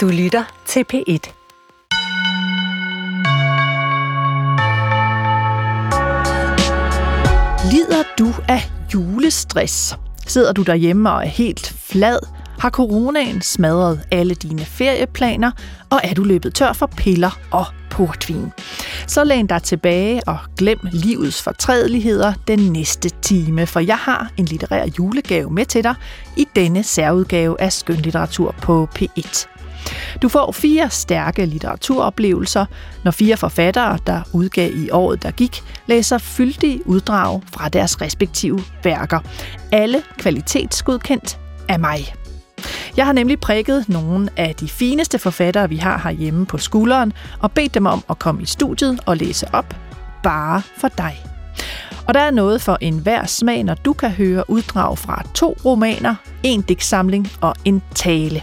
Du lytter til P1. Lider du af julestress? Sidder du derhjemme og er helt flad? Har coronaen smadret alle dine ferieplaner? Og er du løbet tør for piller og portvin? Så læn dig tilbage og glem livets fortrædeligheder den næste time, for jeg har en litterær julegave med til dig i denne særudgave af skønlitteratur på P1. Du får fire stærke litteraturoplevelser, når fire forfattere, der udgav i året, der gik, læser fyldige uddrag fra deres respektive værker. Alle kvalitetsgodkendt af mig. Jeg har nemlig prikket nogle af de fineste forfattere, vi har herhjemme på skulderen, og bedt dem om at komme i studiet og læse op, bare for dig. Og der er noget for enhver smag, når du kan høre uddrag fra to romaner, en digtsamling og en tale.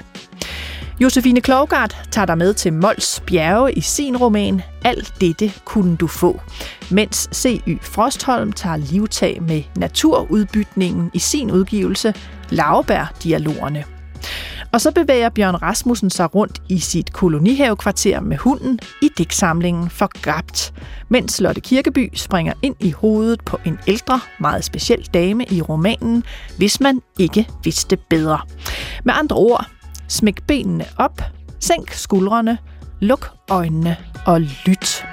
Josefine Klogart tager dig med til Mols Bjerge i sin roman Alt dette kunne du få, mens C.Y. Frostholm tager livtag med naturudbytningen i sin udgivelse Lauebær-dialogerne. Og så bevæger Bjørn Rasmussen sig rundt i sit kolonihavekvarter med hunden i digtsamlingen Forgabt, mens Lotte Kirkeby springer ind i hovedet på en ældre, meget speciel dame i romanen, hvis man ikke vidste bedre. Med andre ord, smæk benene op, sænk skuldrene, luk øjnene og lyt.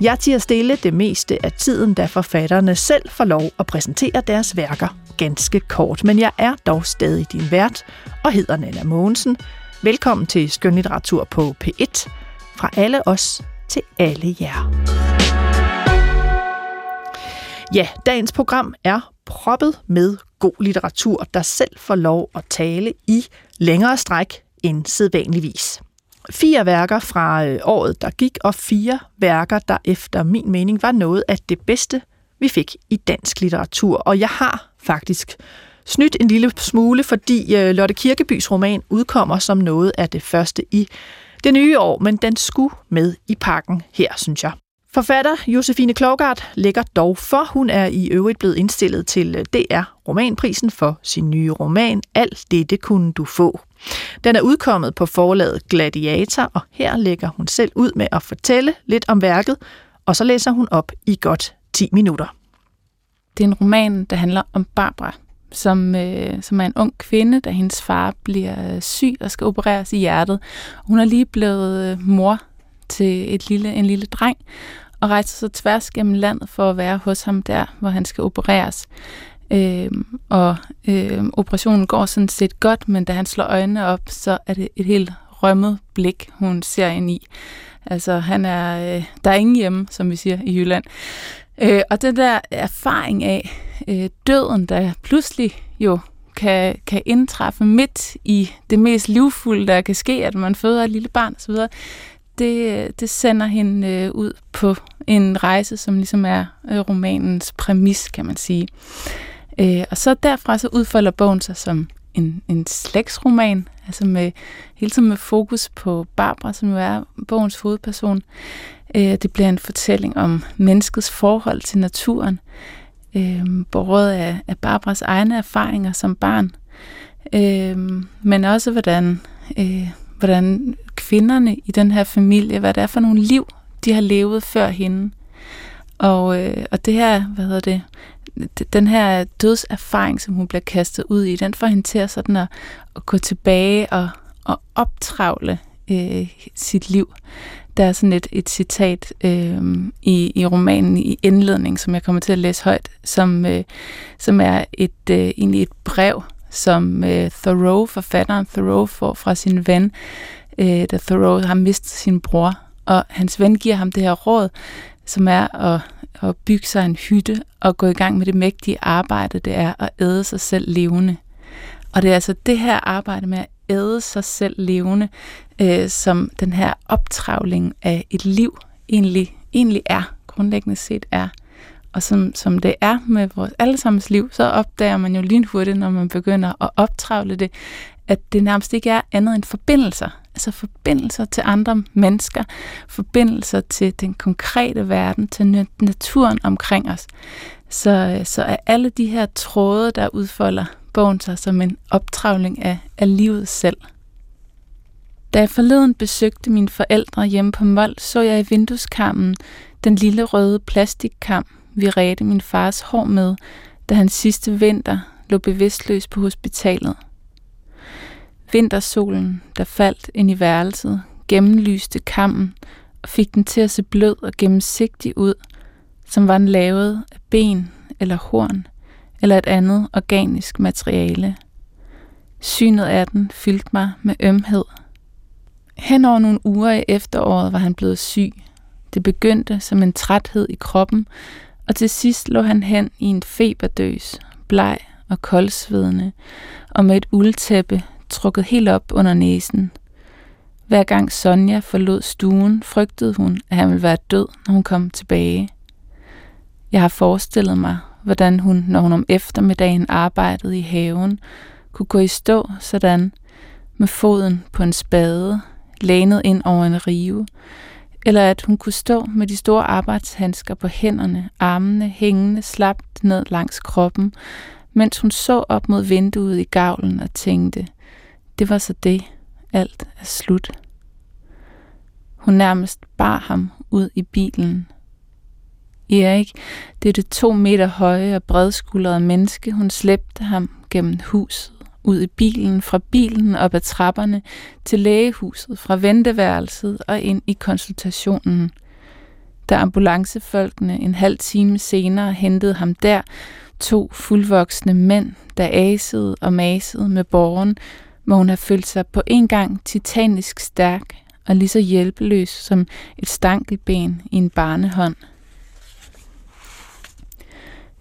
Jeg tiger stille det meste af tiden, da forfatterne selv får lov at præsentere deres værker ganske kort. Men jeg er dog stadig din vært og hedder Nana Mogensen. Velkommen til Skønlitteratur på P1. Fra alle os til alle jer. Ja, dagens program er proppet med god litteratur, der selv får lov at tale i længere stræk end sædvanligvis. Fire værker fra øh, året, der gik, og fire værker, der efter min mening var noget af det bedste, vi fik i dansk litteratur. Og jeg har faktisk snydt en lille smule, fordi øh, Lotte Kirkebys roman udkommer som noget af det første i det nye år, men den skulle med i pakken her, synes jeg. Forfatter Josefine Klogart lægger dog for. Hun er i øvrigt blevet indstillet til øh, DR Romanprisen for sin nye roman Alt det, det kunne du få. Den er udkommet på forlaget Gladiator, og her lægger hun selv ud med at fortælle lidt om værket, og så læser hun op i godt 10 minutter. Det er en roman, der handler om Barbara, som, øh, som er en ung kvinde, da hendes far bliver øh, syg og skal opereres i hjertet. Hun er lige blevet øh, mor til et lille, en lille dreng, og rejser sig tværs gennem landet for at være hos ham der, hvor han skal opereres. Øh, og øh, operationen går sådan set godt, men da han slår øjnene op, så er det et helt rømmet blik, hun ser ind i. Altså, han er, øh, der er ingen hjemme, som vi siger i Jylland. Øh, og den der erfaring af øh, døden, der pludselig jo kan, kan indtræffe midt i det mest livfulde, der kan ske, at man føder et lille barn osv., det, det sender hende øh, ud på en rejse, som ligesom er øh, romanens præmis, kan man sige. Øh, og så derfra så udfolder bogen sig som en, en slægtsroman, altså med hele tiden med fokus på Barbara, som jo er bogens hovedperson. Øh, det bliver en fortælling om menneskets forhold til naturen, øh, både af, af Barbaras egne erfaringer som barn, øh, men også hvordan, øh, hvordan kvinderne i den her familie, hvad det er for nogle liv, de har levet før hende. Og, øh, og det her, hvad hedder det, den her dødserfaring, som hun bliver kastet ud i, den får hende til at, sådan at, at gå tilbage og, og optravle øh, sit liv. Der er sådan et, et citat øh, i, i romanen i indledning, som jeg kommer til at læse højt, som, øh, som er et, øh, egentlig et brev, som øh, Thoreau, forfatteren Thoreau, får fra sin ven, øh, da Thoreau har mistet sin bror. Og hans ven giver ham det her råd, som er at, at bygge sig en hytte og gå i gang med det mægtige arbejde, det er at æde sig selv levende. Og det er altså det her arbejde med at æde sig selv levende, øh, som den her optravling af et liv egentlig, egentlig er, grundlæggende set er. Og som, som det er med vores allesammens liv, så opdager man jo lynhurtigt, når man begynder at optravle det, at det nærmest ikke er andet end forbindelser. Altså forbindelser til andre mennesker, forbindelser til den konkrete verden, til naturen omkring os. Så, øh, så er alle de her tråde, der udfolder bogen sig som en optravling af, af livet selv. Da jeg forleden besøgte mine forældre hjemme på Mold, så jeg i vindueskammen den lille røde plastikkam, vi redte min fars hår med, da han sidste vinter lå bevidstløs på hospitalet. Vintersolen, der faldt ind i værelset, gennemlyste kammen og fik den til at se blød og gennemsigtig ud, som var den lavet af ben eller horn eller et andet organisk materiale. Synet af den fyldte mig med ømhed. Hen over nogle uger i efteråret var han blevet syg. Det begyndte som en træthed i kroppen, og til sidst lå han hen i en feberdøs, bleg og koldsvedende, og med et uldtæppe trukket helt op under næsen. Hver gang Sonja forlod stuen, frygtede hun, at han ville være død, når hun kom tilbage. Jeg har forestillet mig, hvordan hun, når hun om eftermiddagen arbejdede i haven, kunne gå i stå sådan, med foden på en spade, lænet ind over en rive, eller at hun kunne stå med de store arbejdshandsker på hænderne, armene hængende slapt ned langs kroppen, mens hun så op mod vinduet i gavlen og tænkte, det var så det, alt er slut. Hun nærmest bar ham ud i bilen. Erik, det er det to meter høje og bredskuldrede menneske, hun slæbte ham gennem huset, ud i bilen, fra bilen op ad trapperne, til lægehuset, fra venteværelset og ind i konsultationen. Da ambulancefolkene en halv time senere hentede ham der, to fuldvoksne mænd, der asede og masede med borgen, hvor hun har følt sig på en gang titanisk stærk og lige så hjælpeløs som et stankelben i en barnehånd.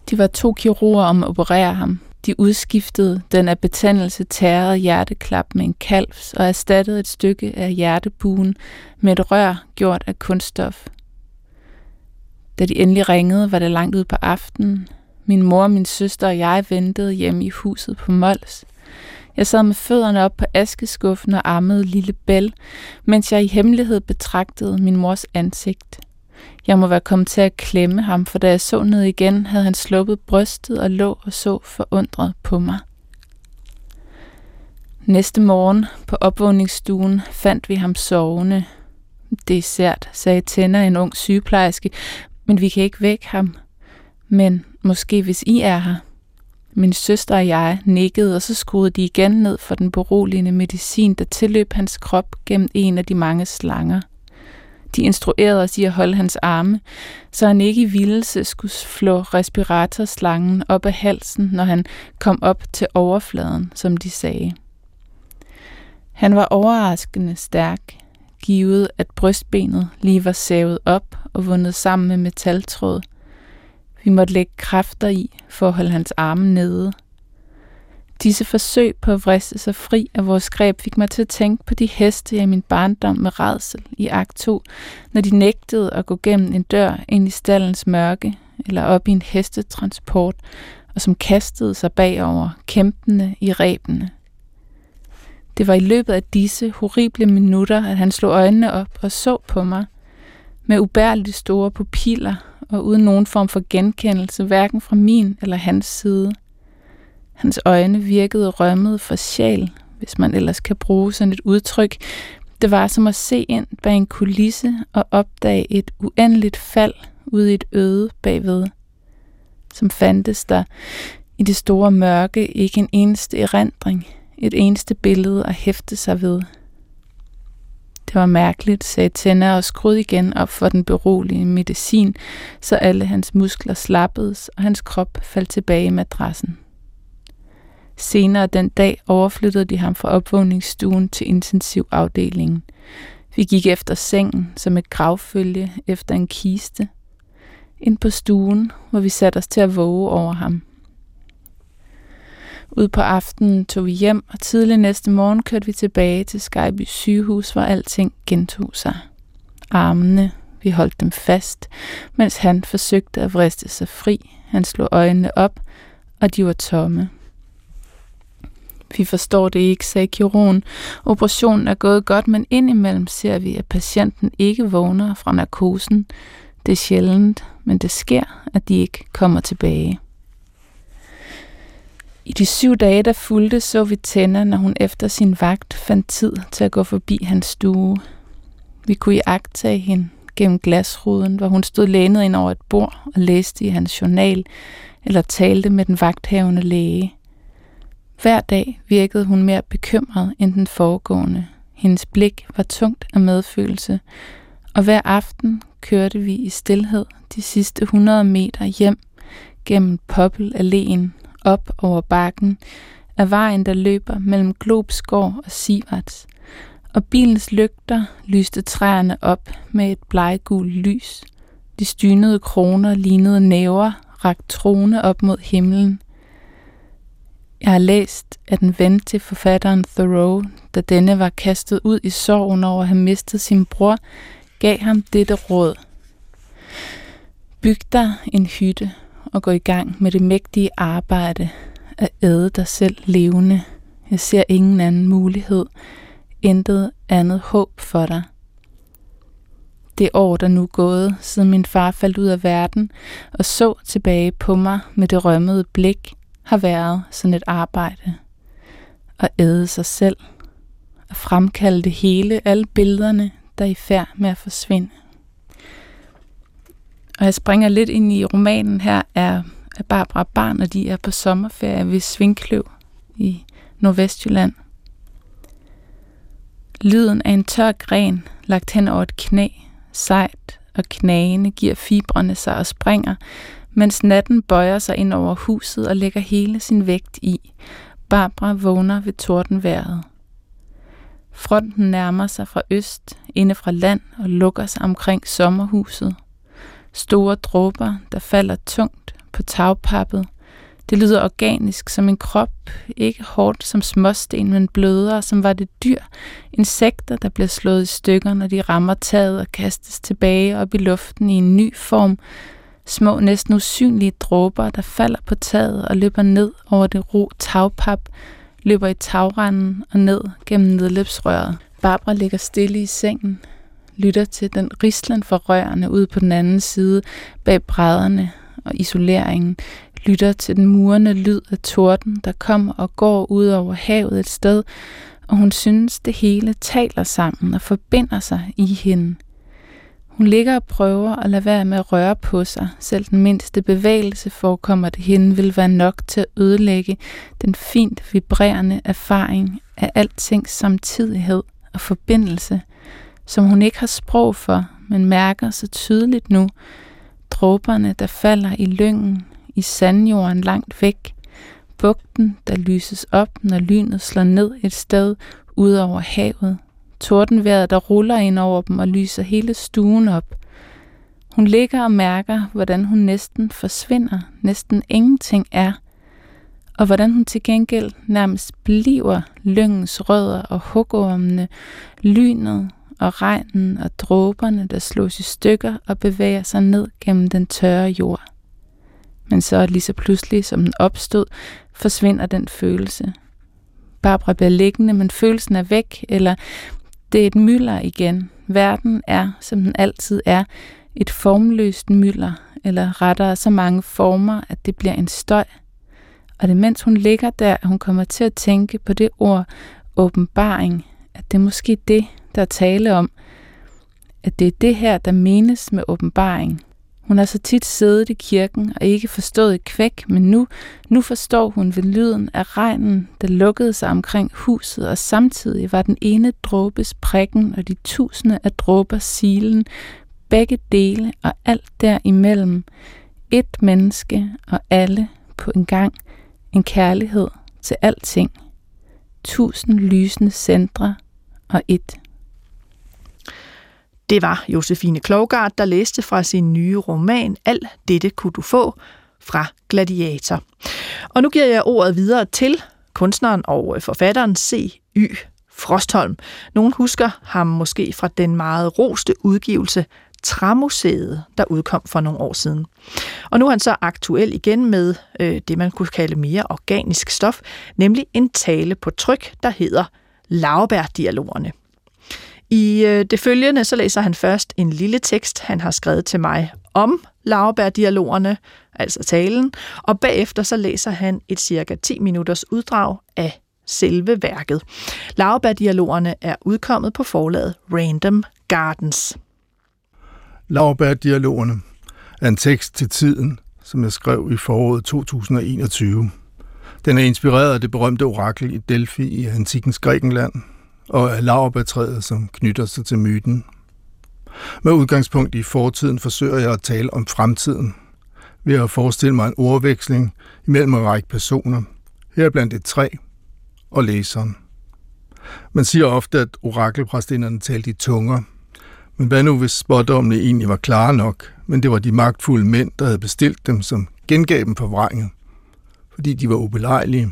De var to kirurger om at operere ham. De udskiftede den af betændelse tærrede hjerteklap med en kalvs og erstattede et stykke af hjertebuen med et rør gjort af kunststof. Da de endelig ringede, var det langt ud på aftenen. Min mor, min søster og jeg ventede hjemme i huset på Mols. Jeg sad med fødderne op på askeskuffen og ammede lille Bell, mens jeg i hemmelighed betragtede min mors ansigt. Jeg må være kommet til at klemme ham, for da jeg så ned igen, havde han sluppet brystet og lå og så forundret på mig. Næste morgen på opvågningsstuen fandt vi ham sovende. Det er sært, sagde Tænder, en ung sygeplejerske, men vi kan ikke vække ham. Men måske hvis I er her. Min søster og jeg nikkede, og så skruede de igen ned for den beroligende medicin, der tilløb hans krop gennem en af de mange slanger. De instruerede os i at holde hans arme, så han ikke i vildelse skulle flå respiratorslangen op af halsen, når han kom op til overfladen, som de sagde. Han var overraskende stærk, givet at brystbenet lige var savet op og vundet sammen med metaltråd. Vi måtte lægge kræfter i for at holde hans arme nede – Disse forsøg på at vriste sig fri af vores greb fik mig til at tænke på de heste i min barndom med redsel i akt 2, når de nægtede at gå gennem en dør ind i stallens mørke eller op i en hestetransport, og som kastede sig bagover, kæmpende i rebene. Det var i løbet af disse horrible minutter, at han slog øjnene op og så på mig, med ubærligt store pupiller og uden nogen form for genkendelse, hverken fra min eller hans side – Hans øjne virkede rømmet for sjæl, hvis man ellers kan bruge sådan et udtryk. Det var som at se ind bag en kulisse og opdage et uendeligt fald ude i et øde bagved. Som fandtes der i det store mørke ikke en eneste erindring, et eneste billede at hæfte sig ved. Det var mærkeligt, sagde Tænder og skrud igen op for den berolige medicin, så alle hans muskler slappedes, og hans krop faldt tilbage i madrassen. Senere den dag overflyttede de ham fra opvågningsstuen til intensivafdelingen. Vi gik efter sengen som et gravfølge efter en kiste. Ind på stuen, hvor vi satte os til at våge over ham. Ud på aftenen tog vi hjem, og tidlig næste morgen kørte vi tilbage til Skyby sygehus, hvor alting gentog sig. Armene, vi holdt dem fast, mens han forsøgte at vriste sig fri. Han slog øjnene op, og de var tomme. Vi forstår det ikke, sagde kirurgen. Operationen er gået godt, men indimellem ser vi, at patienten ikke vågner fra narkosen. Det er sjældent, men det sker, at de ikke kommer tilbage. I de syv dage, der fulgte, så vi tænder, når hun efter sin vagt fandt tid til at gå forbi hans stue. Vi kunne i agtage hende gennem glasruden, hvor hun stod lænet ind over et bord og læste i hans journal eller talte med den vagthavende læge. Hver dag virkede hun mere bekymret end den foregående. Hendes blik var tungt af medfølelse, og hver aften kørte vi i stillhed de sidste 100 meter hjem gennem Poppel op over bakken af vejen, der løber mellem Globsgård og Sivarts, og bilens lygter lyste træerne op med et bleggult lys. De stynede kroner lignede næver, rakt trone op mod himlen. Jeg har læst, at en ven til forfatteren Thoreau, da denne var kastet ud i sorgen over at have mistet sin bror, gav ham dette råd. Byg dig en hytte og gå i gang med det mægtige arbejde at æde dig selv levende. Jeg ser ingen anden mulighed, intet andet håb for dig. Det år, der nu er gået, siden min far faldt ud af verden og så tilbage på mig med det rømmede blik, har været sådan et arbejde. At æde sig selv. At fremkalde det hele, alle billederne, der er i færd med at forsvinde. Og jeg springer lidt ind i romanen her, er, er Barbara Barn, og de er på sommerferie ved Svinkløv i Nordvestjylland. Lyden af en tør gren lagt hen over et knæ, sejt og knagende giver fibrene sig og springer, mens natten bøjer sig ind over huset og lægger hele sin vægt i. Barbara vågner ved tordenværet. Fronten nærmer sig fra øst, inde fra land og lukker sig omkring sommerhuset. Store dråber, der falder tungt på tagpappet. Det lyder organisk som en krop, ikke hårdt som småsten, men blødere, som var det dyr. Insekter, der bliver slået i stykker, når de rammer taget og kastes tilbage op i luften i en ny form. Små, næsten usynlige dråber, der falder på taget og løber ned over det ro tagpap, løber i tagranden og ned gennem nedløbsrøret. Barbara ligger stille i sengen, lytter til den rislen forrørende rørene ude på den anden side bag brædderne og isoleringen, lytter til den murende lyd af torden, der kommer og går ud over havet et sted, og hun synes, det hele taler sammen og forbinder sig i hende. Hun ligger og prøver at lade være med at røre på sig. Selv den mindste bevægelse forekommer det hende vil være nok til at ødelægge den fint vibrerende erfaring af altings samtidighed og forbindelse, som hun ikke har sprog for, men mærker så tydeligt nu. Dråberne, der falder i lyngen, i sandjorden langt væk. Bugten, der lyses op, når lynet slår ned et sted ud over havet tordenværet, der ruller ind over dem og lyser hele stuen op. Hun ligger og mærker, hvordan hun næsten forsvinder, næsten ingenting er, og hvordan hun til gengæld nærmest bliver lyngens rødder og hugormene, lynet og regnen og dråberne, der slås i stykker og bevæger sig ned gennem den tørre jord. Men så lige så pludselig, som den opstod, forsvinder den følelse. Barbara bliver liggende, men følelsen er væk, eller det er et mylder igen. Verden er, som den altid er, et formløst mylder, eller rettere så mange former, at det bliver en støj. Og det mens hun ligger der, at hun kommer til at tænke på det ord åbenbaring, at det er måske det, der er tale om, at det er det her, der menes med åbenbaring. Hun har så tit siddet i kirken og ikke forstået et kvæk, men nu, nu forstår hun ved lyden af regnen, der lukkede sig omkring huset, og samtidig var den ene dråbes prikken og de tusinde af dråber silen, begge dele og alt derimellem. Et menneske og alle på en gang, en kærlighed til alting. Tusind lysende centre og et det var Josefine Klogart, der læste fra sin nye roman Alt dette kunne du få fra Gladiator. Og nu giver jeg ordet videre til kunstneren og øh, forfatteren C.Y. Frostholm. Nogen husker ham måske fra den meget roste udgivelse Tramuseet, der udkom for nogle år siden. Og nu er han så aktuel igen med øh, det, man kunne kalde mere organisk stof, nemlig en tale på tryk, der hedder Laurbær-dialogerne. I øh, det følgende så læser han først en lille tekst, han har skrevet til mig om Lauerbær-dialogerne, altså talen, og bagefter så læser han et cirka 10 minutters uddrag af selve værket. Lauerbær-dialogerne er udkommet på forlaget Random Gardens. Lauerbær-dialogerne er en tekst til tiden, som jeg skrev i foråret 2021. Den er inspireret af det berømte orakel i Delphi i antikens Grækenland, og af som knytter sig til myten. Med udgangspunkt i fortiden forsøger jeg at tale om fremtiden, ved at forestille mig en ordveksling imellem en række personer, her blandt et træ og læseren. Man siger ofte, at orakelpræstinderne talte i tunger, men hvad nu hvis spådommene egentlig var klare nok, men det var de magtfulde mænd, der havde bestilt dem, som gengav dem forvrænget, fordi de var ubelejlige.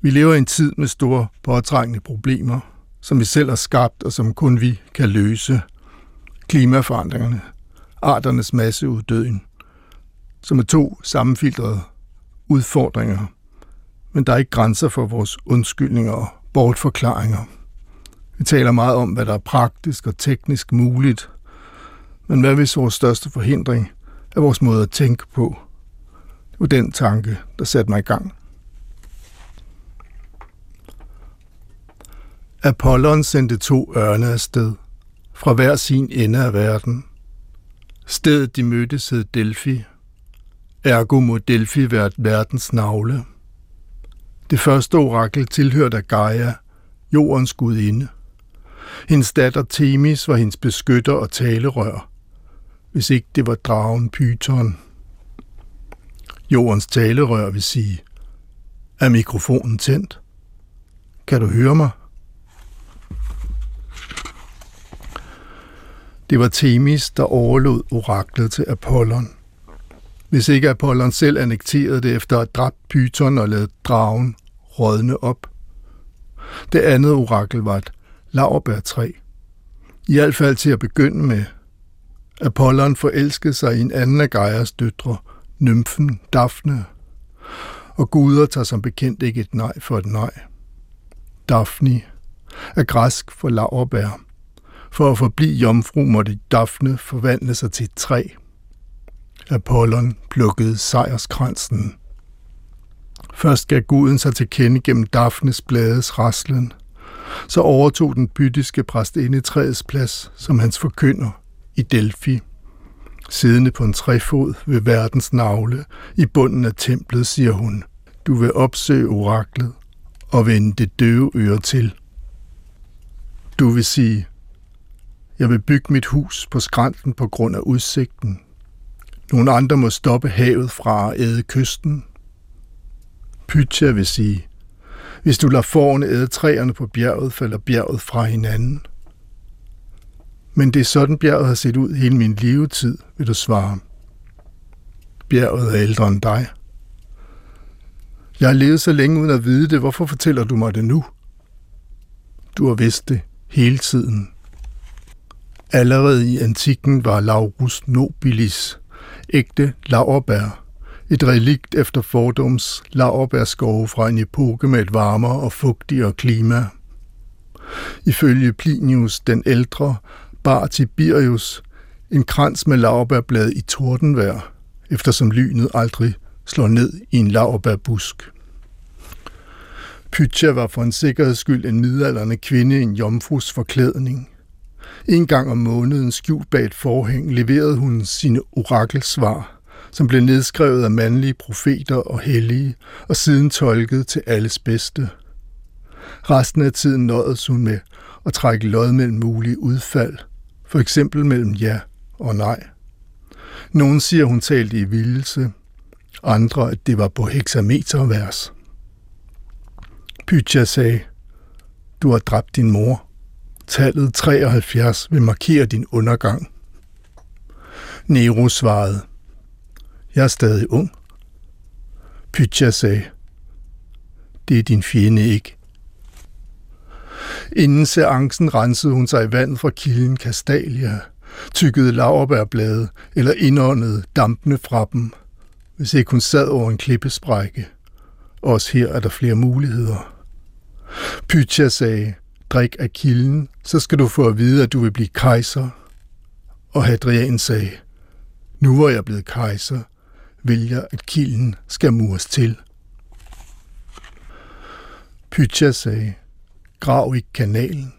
Vi lever i en tid med store påtrængende problemer, som vi selv har skabt og som kun vi kan løse. Klimaforandringerne, arternes masseuddøen, som er to sammenfiltrede udfordringer, men der er ikke grænser for vores undskyldninger og bortforklaringer. Vi taler meget om, hvad der er praktisk og teknisk muligt, men hvad hvis vores største forhindring er vores måde at tænke på? Det var den tanke, der satte mig i gang. Apollon sendte to ørne afsted, fra hver sin ende af verden. Stedet de mødtes hed Delphi. Ergo må Delphi være verdens navle. Det første orakel tilhørte Gaia, jordens gudinde. Hendes datter Themis var hendes beskytter og talerør, hvis ikke det var dragen Python. Jordens talerør vil sige, er mikrofonen tændt? Kan du høre mig? Det var Themis, der overlod oraklet til Apollon. Hvis ikke Apollon selv annekterede det efter at dræbt Python og lavet dragen rådne op. Det andet orakel var et laurbærtræ. I hvert fald til at begynde med. Apollon forelskede sig i en anden af Gaias døtre, nymfen Daphne. Og guder tager som bekendt ikke et nej for et nej. Daphne er græsk for laurbær. For at forblive jomfru måtte Daphne forvandle sig til et træ. Apollon plukkede sejrskransen. Først gav guden sig til kende gennem Daphnes blades raslen. Så overtog den bytiske præstinde træets plads som hans forkynder i Delphi. Siddende på en træfod ved verdens navle i bunden af templet, siger hun, du vil opsøge oraklet og vende det døve øre til. Du vil sige, jeg vil bygge mit hus på skrænten på grund af udsigten. Nogle andre må stoppe havet fra at æde kysten. Pytja vil sige, hvis du lader forne æde træerne på bjerget, falder bjerget fra hinanden. Men det er sådan, bjerget har set ud hele min levetid, vil du svare. Bjerget er ældre end dig. Jeg har levet så længe uden at vide det. Hvorfor fortæller du mig det nu? Du har vidst det hele tiden. Allerede i antikken var Laurus nobilis, ægte laurbær, et relikt efter fordums laurbærskove fra en epoke med et varmere og fugtigere klima. Ifølge Plinius den ældre bar Tiberius en krans med laurbærblad i tordenvejr, eftersom lynet aldrig slår ned i en laurbærbusk. Pytja var for en sikkerheds skyld en midalderne kvinde i en jomfrus forklædning – en gang om måneden, skjult bag et forhæng, leverede hun sine orakelsvar, som blev nedskrevet af mandlige profeter og hellige, og siden tolket til alles bedste. Resten af tiden nåedes hun med at trække lod mellem mulige udfald, for eksempel mellem ja og nej. Nogen siger, hun talte i vildelse, andre, at det var på hexametervers. Pytja sagde, du har dræbt din mor. Tallet 73 vil markere din undergang. Nero svarede, Jeg er stadig ung. Pytja sagde, Det er din fjende ikke. Inden seancen rensede hun sig i vand fra kilden Kastalia, tykkede laverbærblade eller indåndede dampene fra dem, hvis ikke hun sad over en klippesprække. Også her er der flere muligheder. Pytja sagde, drik af kilden, så skal du få at vide, at du vil blive kejser. Og Hadrian sagde, Nu hvor jeg er blevet kejser, vil jeg, at kilden skal mures til. Pytja sagde, grav ikke kanalen.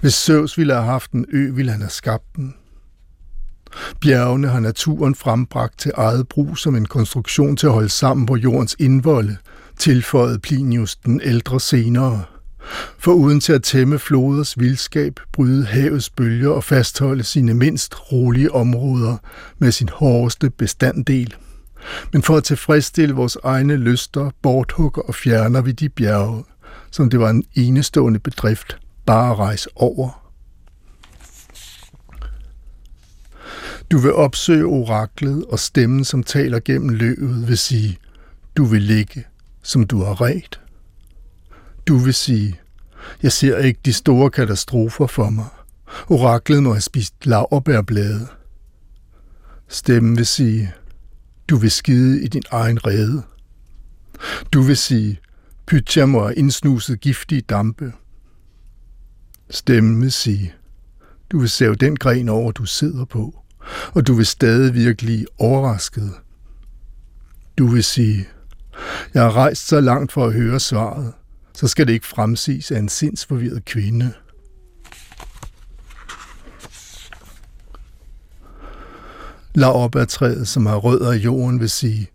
Hvis Søvs ville have haft en ø, ville han have skabt den. Bjergene har naturen frembragt til eget brug som en konstruktion til at holde sammen på jordens indvolde, tilføjede Plinius den ældre senere. For uden til at tæmme floders vildskab, bryde havets bølger og fastholde sine mindst rolige områder med sin hårdeste bestanddel. Men for at tilfredsstille vores egne lyster, borthugger og fjerner vi de bjerge, som det var en enestående bedrift bare at rejse over. Du vil opsøge oraklet, og stemmen, som taler gennem løvet, vil sige, du vil ligge, som du har ret. Du vil sige, jeg ser ikke de store katastrofer for mig. Oraklet må have spist laverbærblade. Stemmen vil sige, du vil skide i din egen rede. Du vil sige, Pytja må have indsnuset giftige dampe. Stemmen vil sige, du vil save den gren over, du sidder på, og du vil stadig virkelig overrasket. Du vil sige, jeg har rejst så langt for at høre svaret, så skal det ikke fremsiges af en sindsforvirret kvinde. Lad op af træet, som har rødder i jorden, vil sige,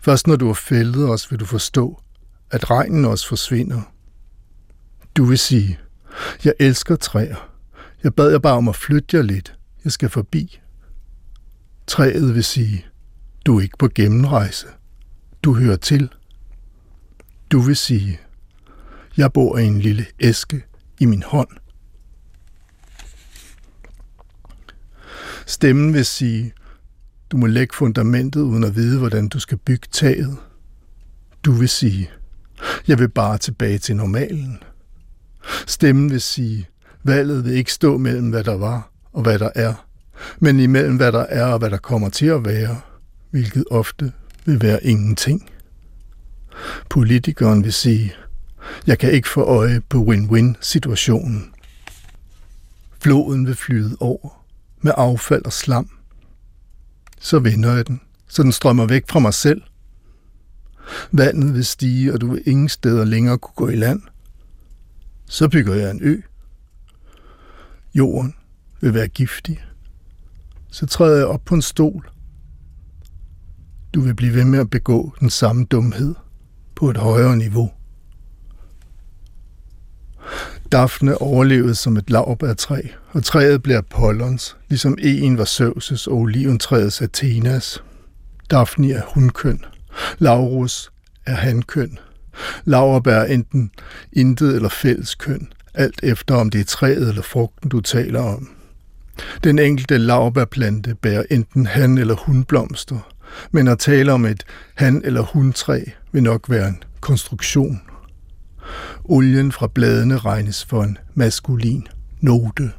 først når du har fældet os, vil du forstå, at regnen også forsvinder. Du vil sige, jeg elsker træer. Jeg bad jer bare om at flytte jer lidt. Jeg skal forbi. Træet vil sige, du er ikke på gennemrejse. Du hører til. Du vil sige, jeg bor i en lille æske i min hånd. Stemmen vil sige, du må lægge fundamentet uden at vide, hvordan du skal bygge taget. Du vil sige, jeg vil bare tilbage til normalen. Stemmen vil sige, valget vil ikke stå mellem, hvad der var og hvad der er, men imellem, hvad der er og hvad der kommer til at være, hvilket ofte vil være ingenting. Politikeren vil sige, jeg kan ikke få øje på win-win-situationen. Floden vil flyde over med affald og slam. Så vender jeg den, så den strømmer væk fra mig selv. Vandet vil stige, og du vil ingen steder længere kunne gå i land. Så bygger jeg en ø. Jorden vil være giftig. Så træder jeg op på en stol. Du vil blive ved med at begå den samme dumhed på et højere niveau. Daphne overlevede som et lavbærtræ, og træet blev Apollons, ligesom en var Søvses og oliventræets Athenas. Daphne er hunkøn, Laurus er hankøn. Lauerbær er enten intet eller fælles køn, alt efter om det er træet eller frugten, du taler om. Den enkelte laurbærplante bærer enten han- eller hunblomster, men at tale om et han- eller hundtræ vil nok være en konstruktion. Olien fra bladene regnes for en maskulin note.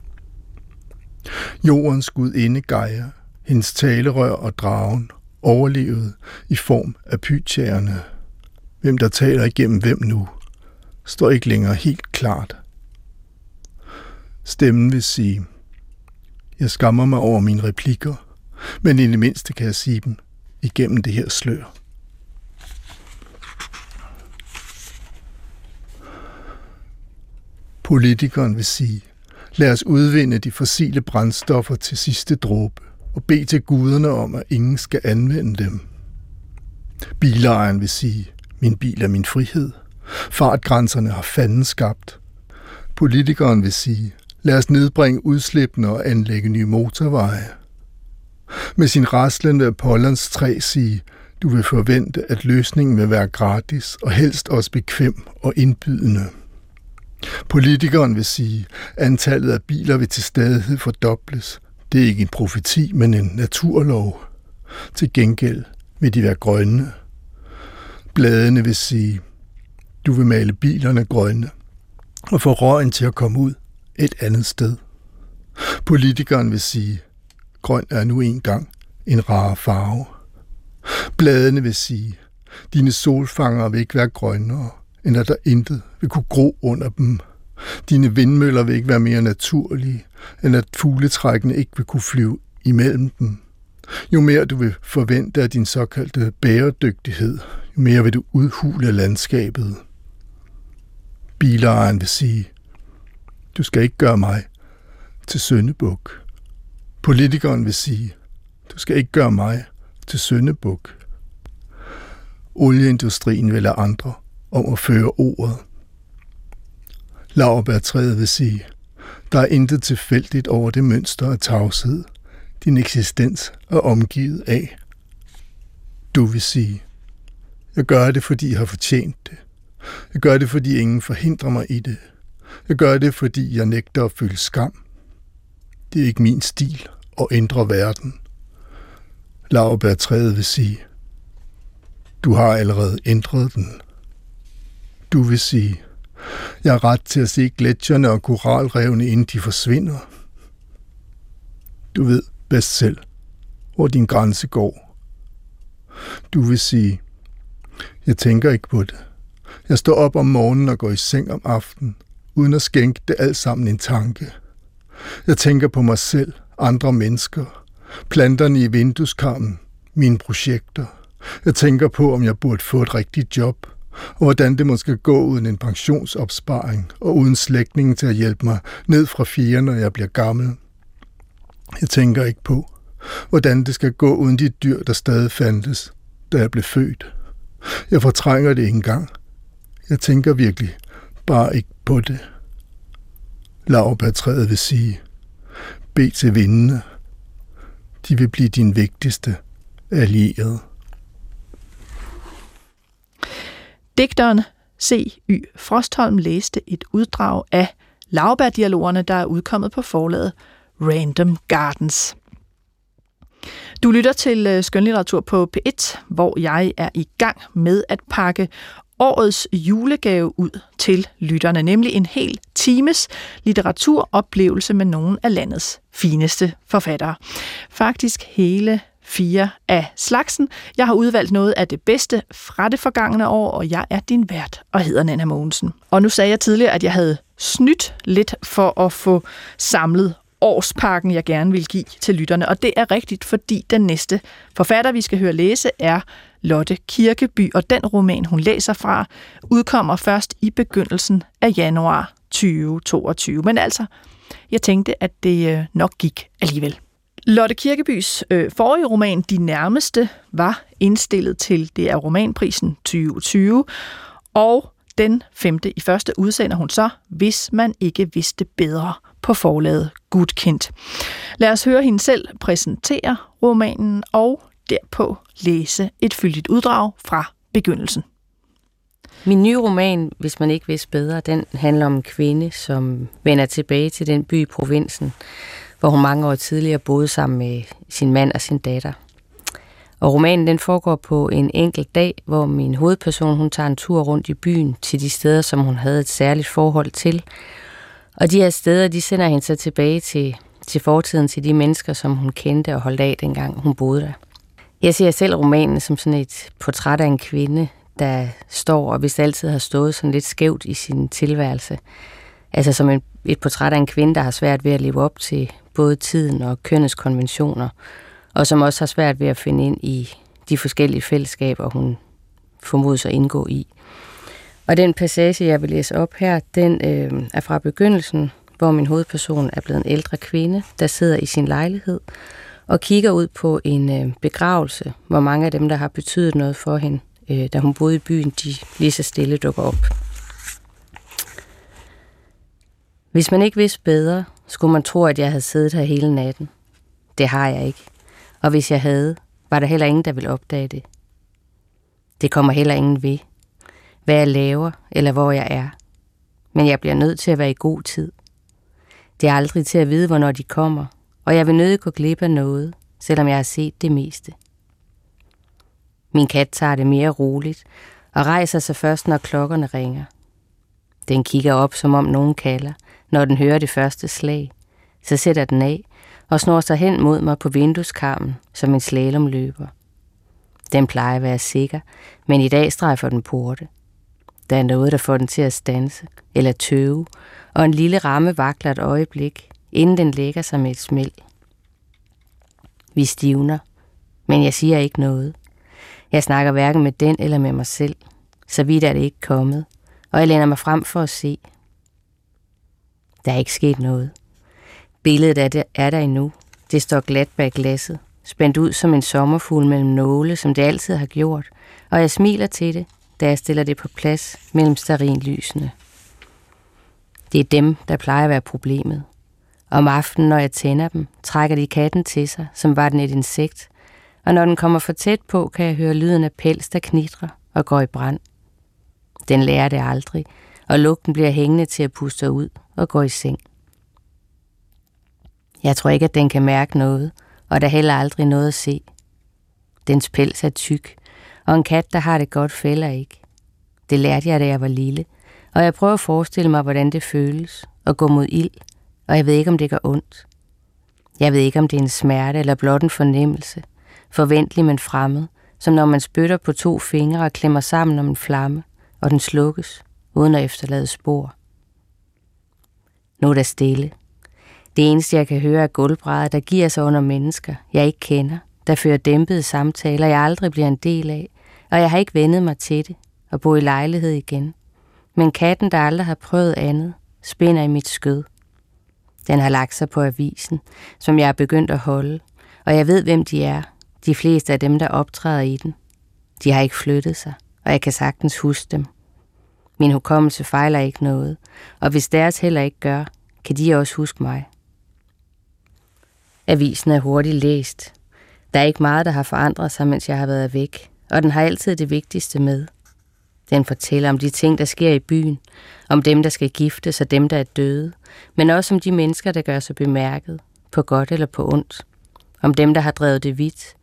Jordens gudinde Gaia, hendes talerør og dragen, overlevede i form af pytjerne. Hvem der taler igennem hvem nu, står ikke længere helt klart. Stemmen vil sige, jeg skammer mig over mine replikker, men i det mindste kan jeg sige dem igennem det her slør. Politikeren vil sige, lad os udvinde de fossile brændstoffer til sidste dråbe og bede til guderne om, at ingen skal anvende dem. Bilejeren vil sige, min bil er min frihed. Fartgrænserne har fanden skabt. Politikeren vil sige, lad os nedbringe udslippene og anlægge nye motorveje. Med sin raslende Pollands Apollons træ sige, du vil forvente, at løsningen vil være gratis og helst også bekvem og indbydende. Politikeren vil sige, at antallet af biler vil til stadighed fordobles. Det er ikke en profeti, men en naturlov. Til gengæld vil de være grønne. Bladene vil sige, du vil male bilerne grønne og få røgen til at komme ud et andet sted. Politikeren vil sige, grøn er nu engang en rar farve. Bladene vil sige, dine solfanger vil ikke være grønnere, end at der intet vil kunne gro under dem. Dine vindmøller vil ikke være mere naturlige, end at fugletrækkene ikke vil kunne flyve imellem dem. Jo mere du vil forvente af din såkaldte bæredygtighed, jo mere vil du udhule landskabet. Bilejeren vil sige, du skal ikke gøre mig til søndebuk. Politikeren vil sige, du skal ikke gøre mig til søndebuk. Olieindustrien vil lade andre om at føre ordet. Lauerbærtræet vil sige, der er intet tilfældigt over det mønster af tavshed, din eksistens er omgivet af. Du vil sige, jeg gør det, fordi jeg har fortjent det. Jeg gør det, fordi ingen forhindrer mig i det. Jeg gør det, fordi jeg nægter at føle skam. Det er ikke min stil at ændre verden. Lauerbærtræet vil sige, du har allerede ændret den. Du vil sige, jeg har ret til at se gletsjerne og koralrevne, inden de forsvinder. Du ved bedst selv, hvor din grænse går. Du vil sige, jeg tænker ikke på det. Jeg står op om morgenen og går i seng om aftenen, uden at skænke det alt sammen en tanke. Jeg tænker på mig selv, andre mennesker, planterne i vindueskarmen, mine projekter. Jeg tænker på, om jeg burde få et rigtigt job, og hvordan det måske gå uden en pensionsopsparing og uden slægtningen til at hjælpe mig ned fra fire, når jeg bliver gammel. Jeg tænker ikke på, hvordan det skal gå uden de dyr, der stadig fandtes, da jeg blev født. Jeg fortrænger det ikke engang. Jeg tænker virkelig bare ikke på det. Laurbærtræet vil sige, bed til vindene. De vil blive din vigtigste allierede. Digteren C.Y. Frostholm læste et uddrag af Lauberdialogerne, der er udkommet på forlaget Random Gardens. Du lytter til øh, skønlitteratur på P1, hvor jeg er i gang med at pakke årets julegave ud til lytterne, nemlig en hel times litteraturoplevelse med nogle af landets fineste forfattere. Faktisk hele fire af slagsen. Jeg har udvalgt noget af det bedste fra det forgangne år, og jeg er din vært og hedder Nana Mogensen. Og nu sagde jeg tidligere, at jeg havde snydt lidt for at få samlet årspakken, jeg gerne vil give til lytterne. Og det er rigtigt, fordi den næste forfatter, vi skal høre læse, er Lotte Kirkeby, og den roman, hun læser fra, udkommer først i begyndelsen af januar 2022. Men altså, jeg tænkte, at det øh, nok gik alligevel. Lotte Kirkebys øh, forrige roman, De Nærmeste, var indstillet til det er romanprisen 2020, og den femte i første udsender hun så, hvis man ikke vidste bedre på forlaget Gudkendt. Lad os høre hende selv præsentere romanen og derpå læse et fyldigt uddrag fra begyndelsen. Min nye roman, hvis man ikke vidste bedre, den handler om en kvinde, som vender tilbage til den by i provinsen, hvor hun mange år tidligere boede sammen med sin mand og sin datter. Og romanen den foregår på en enkelt dag, hvor min hovedperson hun tager en tur rundt i byen til de steder, som hun havde et særligt forhold til. Og de her steder, de sender hende så tilbage til, til fortiden, til de mennesker, som hun kendte og holdt af, dengang hun boede der. Jeg ser selv romanen som sådan et portræt af en kvinde, der står og hvis altid har stået sådan lidt skævt i sin tilværelse. Altså som en, et portræt af en kvinde, der har svært ved at leve op til både tiden og kønnets konventioner, og som også har svært ved at finde ind i de forskellige fællesskaber, hun formodes at indgå i. Og den passage, jeg vil læse op her, den øh, er fra begyndelsen, hvor min hovedperson er blevet en ældre kvinde, der sidder i sin lejlighed og kigger ud på en øh, begravelse, hvor mange af dem, der har betydet noget for hende, øh, da hun boede i byen, de lige så stille dukker op. Hvis man ikke vidste bedre, skulle man tro, at jeg havde siddet her hele natten. Det har jeg ikke. Og hvis jeg havde, var der heller ingen, der ville opdage det. Det kommer heller ingen ved, hvad jeg laver eller hvor jeg er. Men jeg bliver nødt til at være i god tid. Det er aldrig til at vide, hvornår de kommer, og jeg vil nødig gå glip af noget, selvom jeg har set det meste. Min kat tager det mere roligt og rejser sig først, når klokkerne ringer. Den kigger op, som om nogen kalder, når den hører det første slag. Så sætter den af og snor sig hen mod mig på vindueskarmen som en slalomløber. Den plejer at være sikker, men i dag strejfer den porte. Der er noget, der får den til at stanse eller tøve, og en lille ramme vakler et øjeblik, inden den lægger sig med et smæld. Vi stivner, Men jeg siger ikke noget. Jeg snakker hverken med den eller med mig selv. Så vidt er det ikke kommet, og jeg læner mig frem for at se. Der er ikke sket noget. Billedet af det er der endnu. Det står glat bag glasset, spændt ud som en sommerfugl mellem nåle, som det altid har gjort, og jeg smiler til det, da jeg stiller det på plads mellem starinlysene. Det er dem, der plejer at være problemet. Om aftenen, når jeg tænder dem, trækker de katten til sig, som var den et insekt, og når den kommer for tæt på, kan jeg høre lyden af pels, der knitrer og går i brand. Den lærer det aldrig, og lugten bliver hængende til at puste ud og går i seng. Jeg tror ikke, at den kan mærke noget, og der heller aldrig noget at se. Dens pels er tyk, og en kat, der har det godt, fælder ikke. Det lærte jeg, da jeg var lille, og jeg prøver at forestille mig, hvordan det føles at gå mod ild, og jeg ved ikke, om det gør ondt. Jeg ved ikke, om det er en smerte eller blot en fornemmelse, forventelig, men fremmed, som når man spytter på to fingre og klemmer sammen om en flamme, og den slukkes, uden at efterlade spor. Nu er der stille. Det eneste, jeg kan høre, er gulvbrædder, der giver sig under mennesker, jeg ikke kender, der fører dæmpede samtaler, jeg aldrig bliver en del af, og jeg har ikke vendet mig til det, og bo i lejlighed igen. Men katten, der aldrig har prøvet andet, spænder i mit skød. Den har lagt sig på avisen, som jeg er begyndt at holde, og jeg ved, hvem de er, de fleste af dem, der optræder i den. De har ikke flyttet sig, og jeg kan sagtens huske dem. Min hukommelse fejler ikke noget, og hvis deres heller ikke gør, kan de også huske mig. Avisen er hurtigt læst. Der er ikke meget, der har forandret sig, mens jeg har været væk, og den har altid det vigtigste med. Den fortæller om de ting, der sker i byen, om dem, der skal giftes og dem, der er døde, men også om de mennesker, der gør sig bemærket, på godt eller på ondt. Om dem, der har drevet det vidt,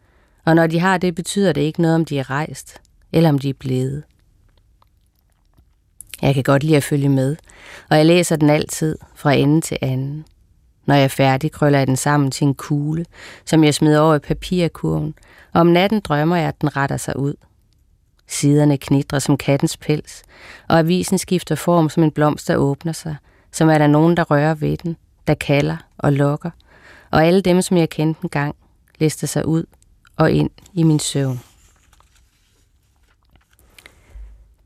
og når de har det, betyder det ikke noget, om de er rejst, eller om de er blevet. Jeg kan godt lide at følge med, og jeg læser den altid, fra ende til anden. Når jeg er færdig, krøller jeg den sammen til en kugle, som jeg smider over i papirkurven, og om natten drømmer jeg, at den retter sig ud. Siderne knitrer som kattens pels, og avisen skifter form som en blomst, der åbner sig, som er der nogen, der rører ved den, der kalder og lokker, og alle dem, som jeg kendte engang, lister sig ud og ind i min søvn.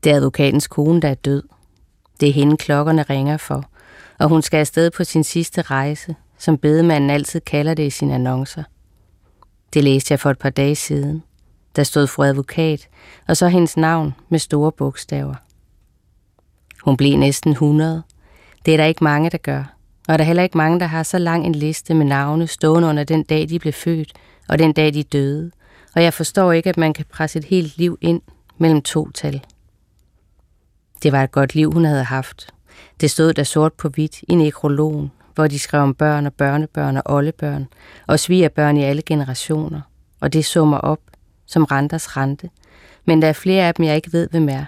Det er advokatens kone, der er død. Det er hende, klokkerne ringer for, og hun skal afsted på sin sidste rejse, som bedemanden altid kalder det i sine annoncer. Det læste jeg for et par dage siden. Der stod fru advokat, og så hendes navn med store bogstaver. Hun blev næsten 100. Det er der ikke mange, der gør. Og der er heller ikke mange, der har så lang en liste med navne stående under den dag, de blev født, og den dag, de døde. Og jeg forstår ikke, at man kan presse et helt liv ind mellem to tal. Det var et godt liv, hun havde haft. Det stod der sort på hvidt i nekrologen, hvor de skrev om børn og børnebørn og oldebørn, og svigerbørn i alle generationer. Og det summer op som renters rente. Men der er flere af dem, jeg ikke ved, hvem er.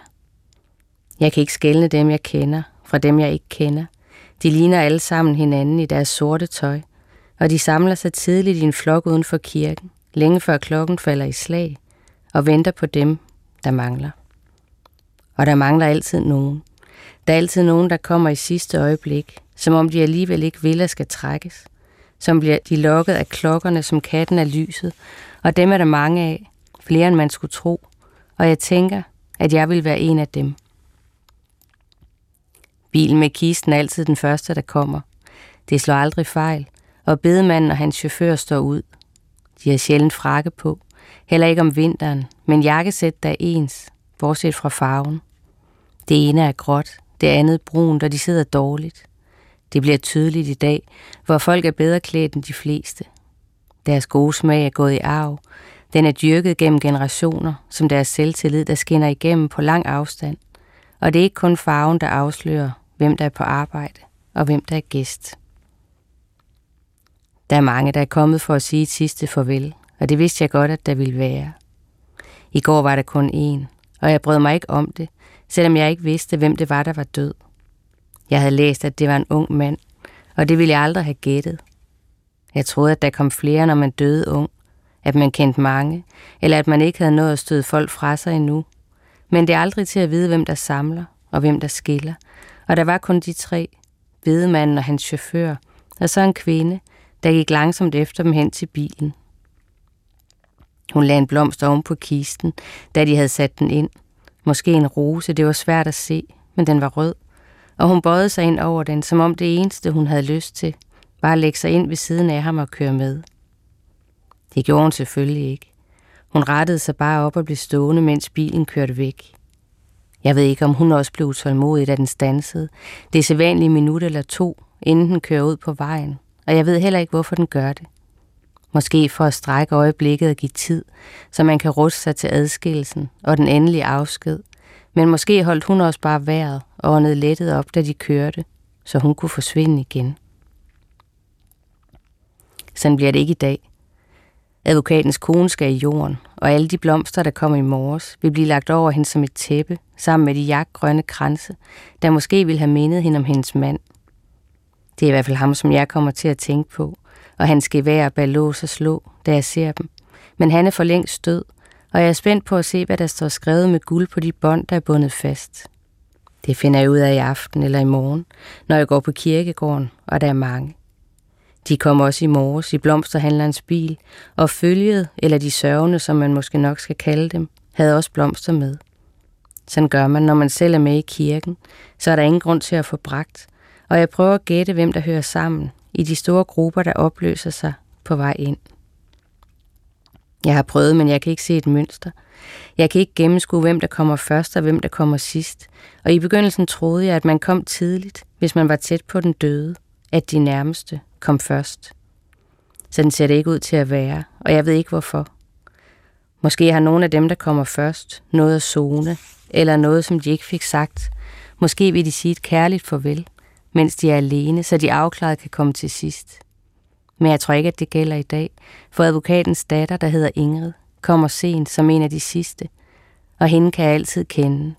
Jeg kan ikke skelne dem, jeg kender, fra dem, jeg ikke kender. De ligner alle sammen hinanden i deres sorte tøj, og de samler sig tidligt i en flok uden for kirken, længe før klokken falder i slag, og venter på dem, der mangler. Og der mangler altid nogen. Der er altid nogen, der kommer i sidste øjeblik, som om de alligevel ikke vil og skal trækkes. Som bliver de lokket af klokkerne, som katten er lyset, og dem er der mange af, flere end man skulle tro, og jeg tænker, at jeg vil være en af dem. Bilen med kisten er altid den første, der kommer. Det slår aldrig fejl, og bedemanden og hans chauffør står ud. De har sjældent frakke på, heller ikke om vinteren, men jakkesæt der er ens, bortset fra farven. Det ene er gråt, det andet brunt, og de sidder dårligt. Det bliver tydeligt i dag, hvor folk er bedre klædt end de fleste. Deres gode smag er gået i arv. Den er dyrket gennem generationer, som deres selvtillid, der skinner igennem på lang afstand. Og det er ikke kun farven, der afslører, hvem der er på arbejde og hvem der er gæst. Der er mange, der er kommet for at sige et sidste farvel, og det vidste jeg godt, at der ville være. I går var der kun én, og jeg brød mig ikke om det, selvom jeg ikke vidste, hvem det var, der var død. Jeg havde læst, at det var en ung mand, og det ville jeg aldrig have gættet. Jeg troede, at der kom flere, når man døde ung, at man kendte mange, eller at man ikke havde nået at støde folk fra sig endnu. Men det er aldrig til at vide, hvem der samler og hvem der skiller. Og der var kun de tre, bedemanden og hans chauffør, og så en kvinde, der gik langsomt efter dem hen til bilen. Hun lagde en blomst oven på kisten, da de havde sat den ind. Måske en rose, det var svært at se, men den var rød. Og hun bøjede sig ind over den, som om det eneste, hun havde lyst til, var at lægge sig ind ved siden af ham og køre med. Det gjorde hun selvfølgelig ikke. Hun rettede sig bare op og blev stående, mens bilen kørte væk. Jeg ved ikke, om hun også blev utålmodig, da den stansede. Det er sædvanligt minut eller to, inden den kører ud på vejen. Og jeg ved heller ikke, hvorfor den gør det. Måske for at strække øjeblikket og give tid, så man kan ruste sig til adskillelsen og den endelige afsked. Men måske holdt hun også bare vejret og åndede lettet op, da de kørte, så hun kunne forsvinde igen. Sådan bliver det ikke i dag. Advokatens kone skal i jorden, og alle de blomster, der kommer i morges, vil blive lagt over hende som et tæppe, sammen med de jagtgrønne kranse, der måske vil have mindet hende om hendes mand. Det er i hvert fald ham, som jeg kommer til at tænke på, og han skal være bag lås og slå, da jeg ser dem. Men han er for længst død, og jeg er spændt på at se, hvad der står skrevet med guld på de bånd, der er bundet fast. Det finder jeg ud af i aften eller i morgen, når jeg går på kirkegården, og der er mange. De kom også i morges i blomsterhandlerens bil, og følget, eller de sørgende, som man måske nok skal kalde dem, havde også blomster med. Sådan gør man, når man selv er med i kirken, så er der ingen grund til at få bragt, og jeg prøver at gætte, hvem der hører sammen i de store grupper, der opløser sig på vej ind. Jeg har prøvet, men jeg kan ikke se et mønster. Jeg kan ikke gennemskue, hvem der kommer først og hvem der kommer sidst. Og i begyndelsen troede jeg, at man kom tidligt, hvis man var tæt på den døde, at de nærmeste kom først. Sådan ser det ikke ud til at være, og jeg ved ikke hvorfor. Måske har nogle af dem, der kommer først, noget at zone, eller noget, som de ikke fik sagt. Måske vil de sige et kærligt farvel, mens de er alene, så de afklaret kan komme til sidst. Men jeg tror ikke, at det gælder i dag, for advokatens datter, der hedder Ingrid, kommer sent som en af de sidste, og hende kan jeg altid kende.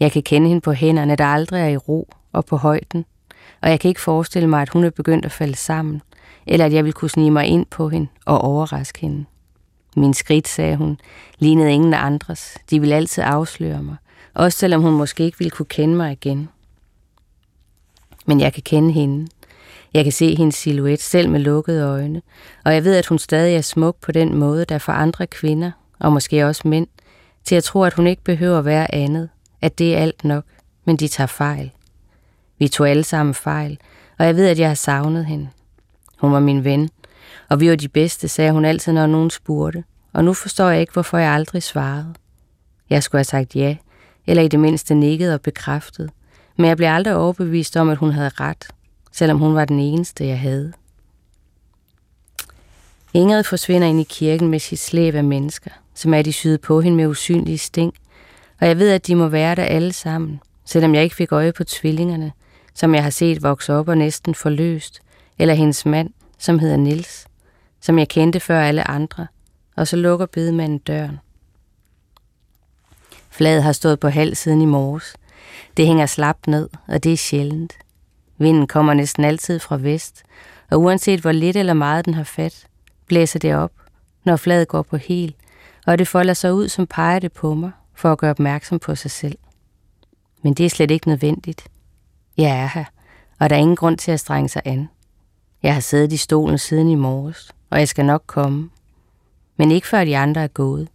Jeg kan kende hende på hænderne, der aldrig er i ro, og på højden, og jeg kan ikke forestille mig, at hun er begyndt at falde sammen, eller at jeg vil kunne snige mig ind på hende og overraske hende. Min skridt, sagde hun, lignede ingen andres. De ville altid afsløre mig, også selvom hun måske ikke ville kunne kende mig igen. Men jeg kan kende hende. Jeg kan se hendes silhuet selv med lukkede øjne, og jeg ved, at hun stadig er smuk på den måde, der får andre kvinder, og måske også mænd, til at tro, at hun ikke behøver at være andet, at det er alt nok, men de tager fejl. Vi tog alle sammen fejl, og jeg ved, at jeg har savnet hende. Hun var min ven, og vi var de bedste, sagde hun altid, når nogen spurgte, og nu forstår jeg ikke, hvorfor jeg aldrig svarede. Jeg skulle have sagt ja, eller i det mindste nikket og bekræftet, men jeg blev aldrig overbevist om, at hun havde ret, selvom hun var den eneste, jeg havde. Ingrid forsvinder ind i kirken med sit slæb af mennesker, som er de syede på hende med usynlige sting, og jeg ved, at de må være der alle sammen, selvom jeg ikke fik øje på tvillingerne, som jeg har set vokse op og næsten forløst, eller hendes mand, som hedder Nils, som jeg kendte før alle andre, og så lukker bedemanden døren. Flaget har stået på halv siden i morges. Det hænger slapt ned, og det er sjældent. Vinden kommer næsten altid fra vest, og uanset hvor lidt eller meget den har fat, blæser det op, når fladet går på hel, og det folder sig ud, som peger det på mig, for at gøre opmærksom på sig selv. Men det er slet ikke nødvendigt. Jeg er her, og der er ingen grund til at strenge sig an. Jeg har siddet i stolen siden i morges, og jeg skal nok komme. Men ikke før de andre er gået.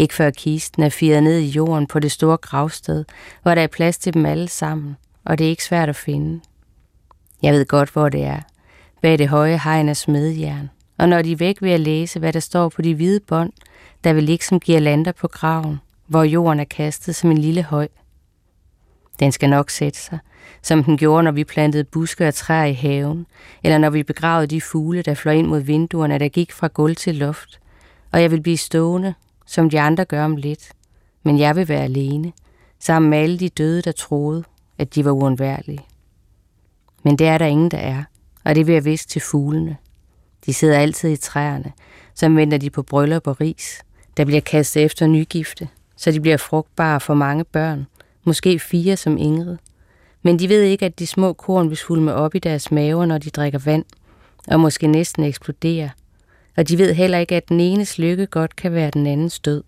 Ikke før kisten er firet ned i jorden på det store gravsted, hvor der er plads til dem alle sammen, og det er ikke svært at finde. Jeg ved godt, hvor det er. Bag det høje hegn af smedjern. Og når de er væk ved at læse, hvad der står på de hvide bånd, der vil ligge som lander på graven, hvor jorden er kastet som en lille høj. Den skal nok sætte sig, som den gjorde, når vi plantede buske og træer i haven, eller når vi begravede de fugle, der fløj ind mod vinduerne, der gik fra gulv til loft. Og jeg vil blive stående, som de andre gør om lidt. Men jeg vil være alene, sammen med alle de døde, der troede, at de var uundværlige. Men det er der ingen, der er, og det vil jeg vist til fuglene. De sidder altid i træerne, så venter de på bryllup og ris, der bliver kastet efter nygifte, så de bliver frugtbare for mange børn, måske fire som Ingrid. Men de ved ikke, at de små korn vil svulme op i deres maver, når de drikker vand, og måske næsten eksplodere. Og de ved heller ikke, at den enes lykke godt kan være den andens død.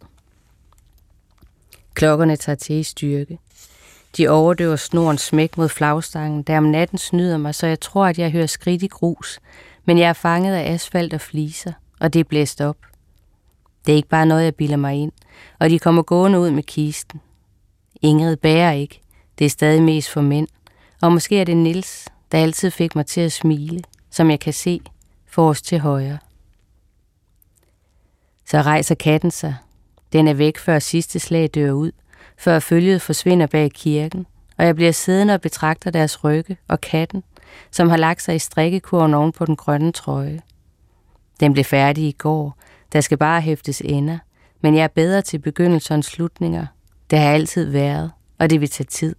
Klokkerne tager til i styrke. De overdøver snoren smæk mod flagstangen, der om natten snyder mig, så jeg tror, at jeg hører skridt i grus, men jeg er fanget af asfalt og fliser, og det er blæst op. Det er ikke bare noget, jeg bilder mig ind. Og de kommer gående ud med kisten. Ingrid bærer ikke. Det er stadig mest for mænd. Og måske er det Nils, der altid fik mig til at smile, som jeg kan se, for os til højre. Så rejser katten sig. Den er væk, før sidste slag dør ud, før følget forsvinder bag kirken, og jeg bliver siddende og betragter deres rygge og katten, som har lagt sig i strikkekurven oven på den grønne trøje. Den blev færdig i går. Der skal bare hæftes ender, men jeg er bedre til begyndelser end slutninger. Det har altid været, og det vil tage tid.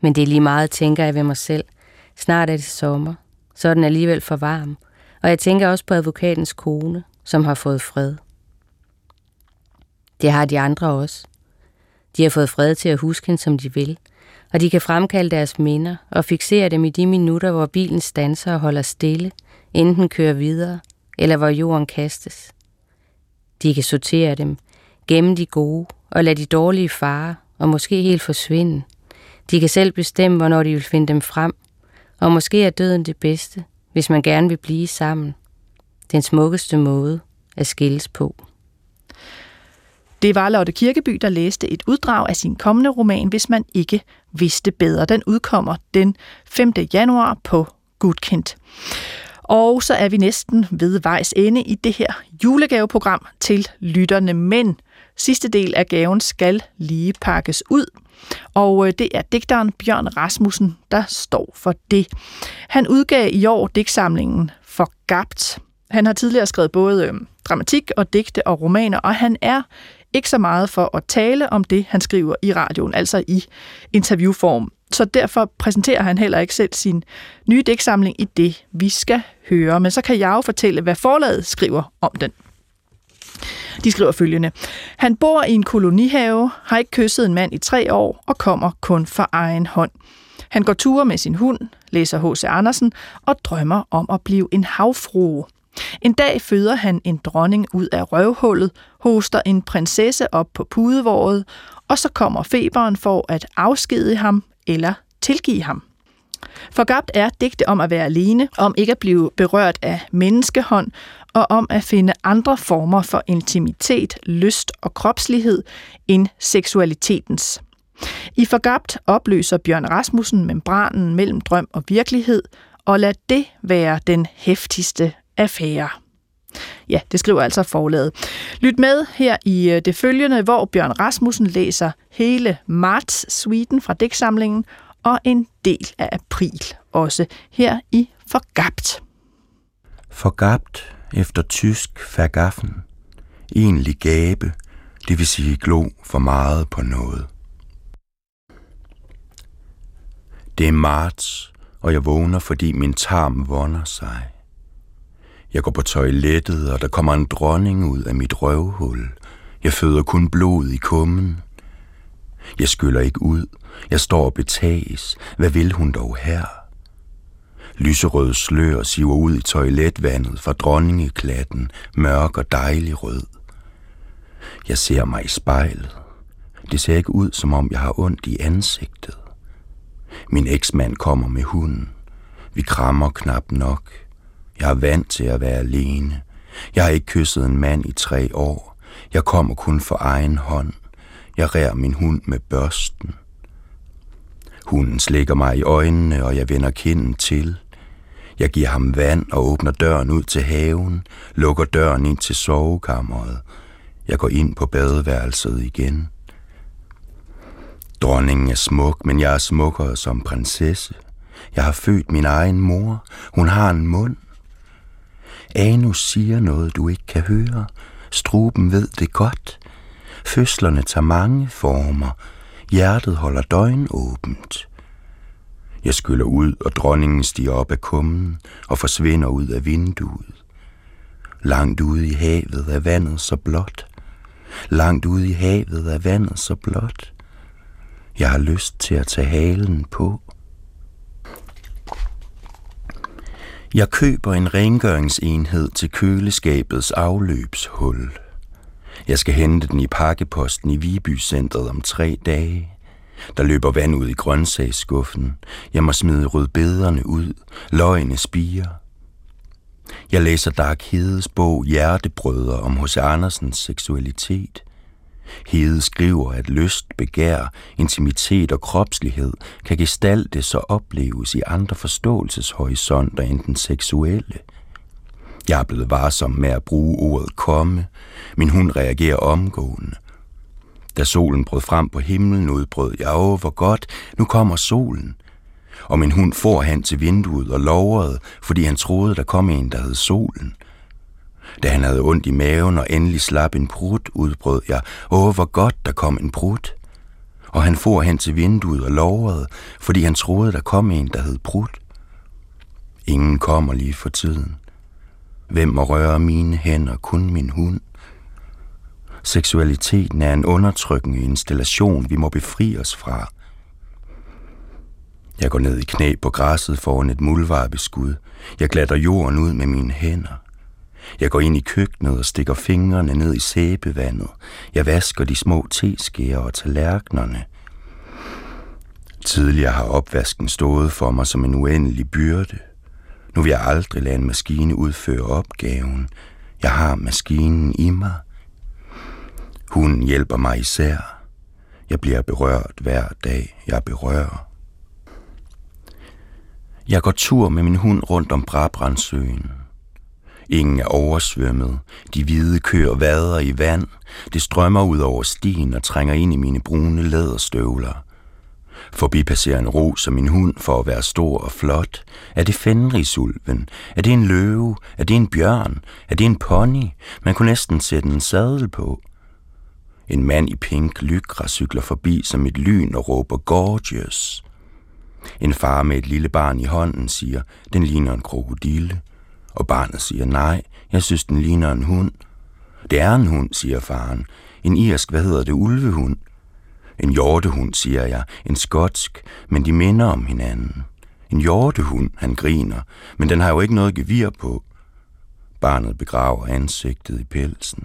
Men det er lige meget, tænker jeg ved mig selv. Snart er det sommer, så er den alligevel for varm. Og jeg tænker også på advokatens kone, som har fået fred. Det har de andre også. De har fået fred til at huske hende, som de vil, og de kan fremkalde deres minder og fixere dem i de minutter, hvor bilen standser og holder stille, inden den kører videre, eller hvor jorden kastes. De kan sortere dem, gemme de gode og lade de dårlige fare og måske helt forsvinde. De kan selv bestemme, hvornår de vil finde dem frem, og måske er døden det bedste, hvis man gerne vil blive sammen. Den smukkeste måde at skilles på. Det var Lotte Kirkeby, der læste et uddrag af sin kommende roman, Hvis man ikke vidste bedre. Den udkommer den 5. januar på Gudkendt. Og så er vi næsten ved vejs ende i det her julegaveprogram til lytterne, men sidste del af gaven skal lige pakkes ud. Og øh, det er digteren Bjørn Rasmussen, der står for det. Han udgav i år digtsamlingen Forgabt. Han har tidligere skrevet både øh, dramatik og digte og romaner, og han er ikke så meget for at tale om det, han skriver i radioen, altså i interviewform. Så derfor præsenterer han heller ikke selv sin nye digtsamling i det, vi skal høre. Men så kan jeg jo fortælle, hvad forlaget skriver om den. De skriver følgende. Han bor i en kolonihave, har ikke kysset en mand i tre år og kommer kun for egen hånd. Han går ture med sin hund, læser H.C. Andersen og drømmer om at blive en havfrue. En dag føder han en dronning ud af røvhullet, hoster en prinsesse op på pudevåret, og så kommer feberen for at afskede ham eller tilgive ham. Forgabt er digte om at være alene, om ikke at blive berørt af menneskehånd, og om at finde andre former for intimitet, lyst og kropslighed end seksualitetens. I Forgabt opløser Bjørn Rasmussen membranen mellem drøm og virkelighed, og lad det være den hæftigste affære. Ja, det skriver altså forlaget. Lyt med her i øh, det følgende, hvor Bjørn Rasmussen læser hele marts-suiten fra dæksamlingen og en del af april, også her i Forgabt. Forgabt efter tysk vergaffen, egentlig gabe, det vil sige glo for meget på noget. Det er marts, og jeg vågner, fordi min tarm vonder sig. Jeg går på toilettet, og der kommer en dronning ud af mit røvhul. Jeg føder kun blod i kummen. Jeg skyller ikke ud. Jeg står og betages. Hvad vil hun dog her? Lyserød slør siver ud i toiletvandet fra dronningeklatten, mørk og dejlig rød. Jeg ser mig i spejlet. Det ser ikke ud, som om jeg har ondt i ansigtet. Min eksmand kommer med hunden. Vi krammer knap nok. Jeg er vant til at være alene. Jeg har ikke kysset en mand i tre år. Jeg kommer kun for egen hånd. Jeg rærer min hund med børsten. Hunden slikker mig i øjnene, og jeg vender kinden til. Jeg giver ham vand og åbner døren ud til haven, lukker døren ind til sovekammeret. Jeg går ind på badeværelset igen. Dronningen er smuk, men jeg er smukkere som prinsesse. Jeg har født min egen mor. Hun har en mund. Anus siger noget, du ikke kan høre. Struben ved det godt. Fødslerne tager mange former. Hjertet holder døgn åbent. Jeg skyller ud, og dronningen stiger op af kummen og forsvinder ud af vinduet. Langt ude i havet er vandet så blåt. Langt ude i havet er vandet så blåt. Jeg har lyst til at tage halen på. Jeg køber en rengøringsenhed til køleskabets afløbshul. Jeg skal hente den i pakkeposten i Viby Centret om tre dage. Der løber vand ud i grøntsagsskuffen. Jeg må smide rødbederne ud. Løgene spiger. Jeg læser Dark Hedes bog Hjertebrødre om hos Andersens seksualitet. Hede skriver, at lyst, begær, intimitet og kropslighed kan gestaltes og opleves i andre forståelseshorisonter end den seksuelle. Jeg er blevet varsom med at bruge ordet komme. Min hun reagerer omgående. Da solen brød frem på himlen, udbrød jeg, åh, hvor godt, nu kommer solen. Og min hund får han til vinduet og lovrede, fordi han troede, der kom en, der hed solen. Da han havde ondt i maven og endelig slap en prut, udbrød jeg, åh, hvor godt, der kom en prut. Og han for hen til vinduet og lovrede, fordi han troede, der kom en, der hed prut. Ingen kommer lige for tiden. Hvem må røre mine hænder, kun min hund? Seksualiteten er en undertrykkende installation, vi må befri os fra. Jeg går ned i knæ på græsset foran et muldvarpeskud. Jeg glatter jorden ud med mine hænder. Jeg går ind i køkkenet og stikker fingrene ned i sæbevandet. Jeg vasker de små teskeer og tallerkenerne. Tidligere har opvasken stået for mig som en uendelig byrde. Nu vil jeg aldrig lade en maskine udføre opgaven. Jeg har maskinen i mig. Hun hjælper mig især. Jeg bliver berørt hver dag, jeg berører. Jeg går tur med min hund rundt om Brabrandsøen. Ingen er oversvømmet. De hvide køer vader i vand. Det strømmer ud over stien og trænger ind i mine brune læderstøvler. Forbi passerer en ro som min hund for at være stor og flot. Er det fenrisulven? Er det en løve? Er det en bjørn? Er det en pony? Man kunne næsten sætte en sadel på. En mand i pink lykra cykler forbi som et lyn og råber gorgeous. En far med et lille barn i hånden siger, den ligner en krokodille. Og barnet siger, nej, jeg synes, den ligner en hund. Det er en hund, siger faren. En irsk, hvad hedder det, ulvehund? En hjortehund, siger jeg. En skotsk, men de minder om hinanden. En hjortehund, han griner, men den har jo ikke noget gevir på. Barnet begraver ansigtet i pelsen.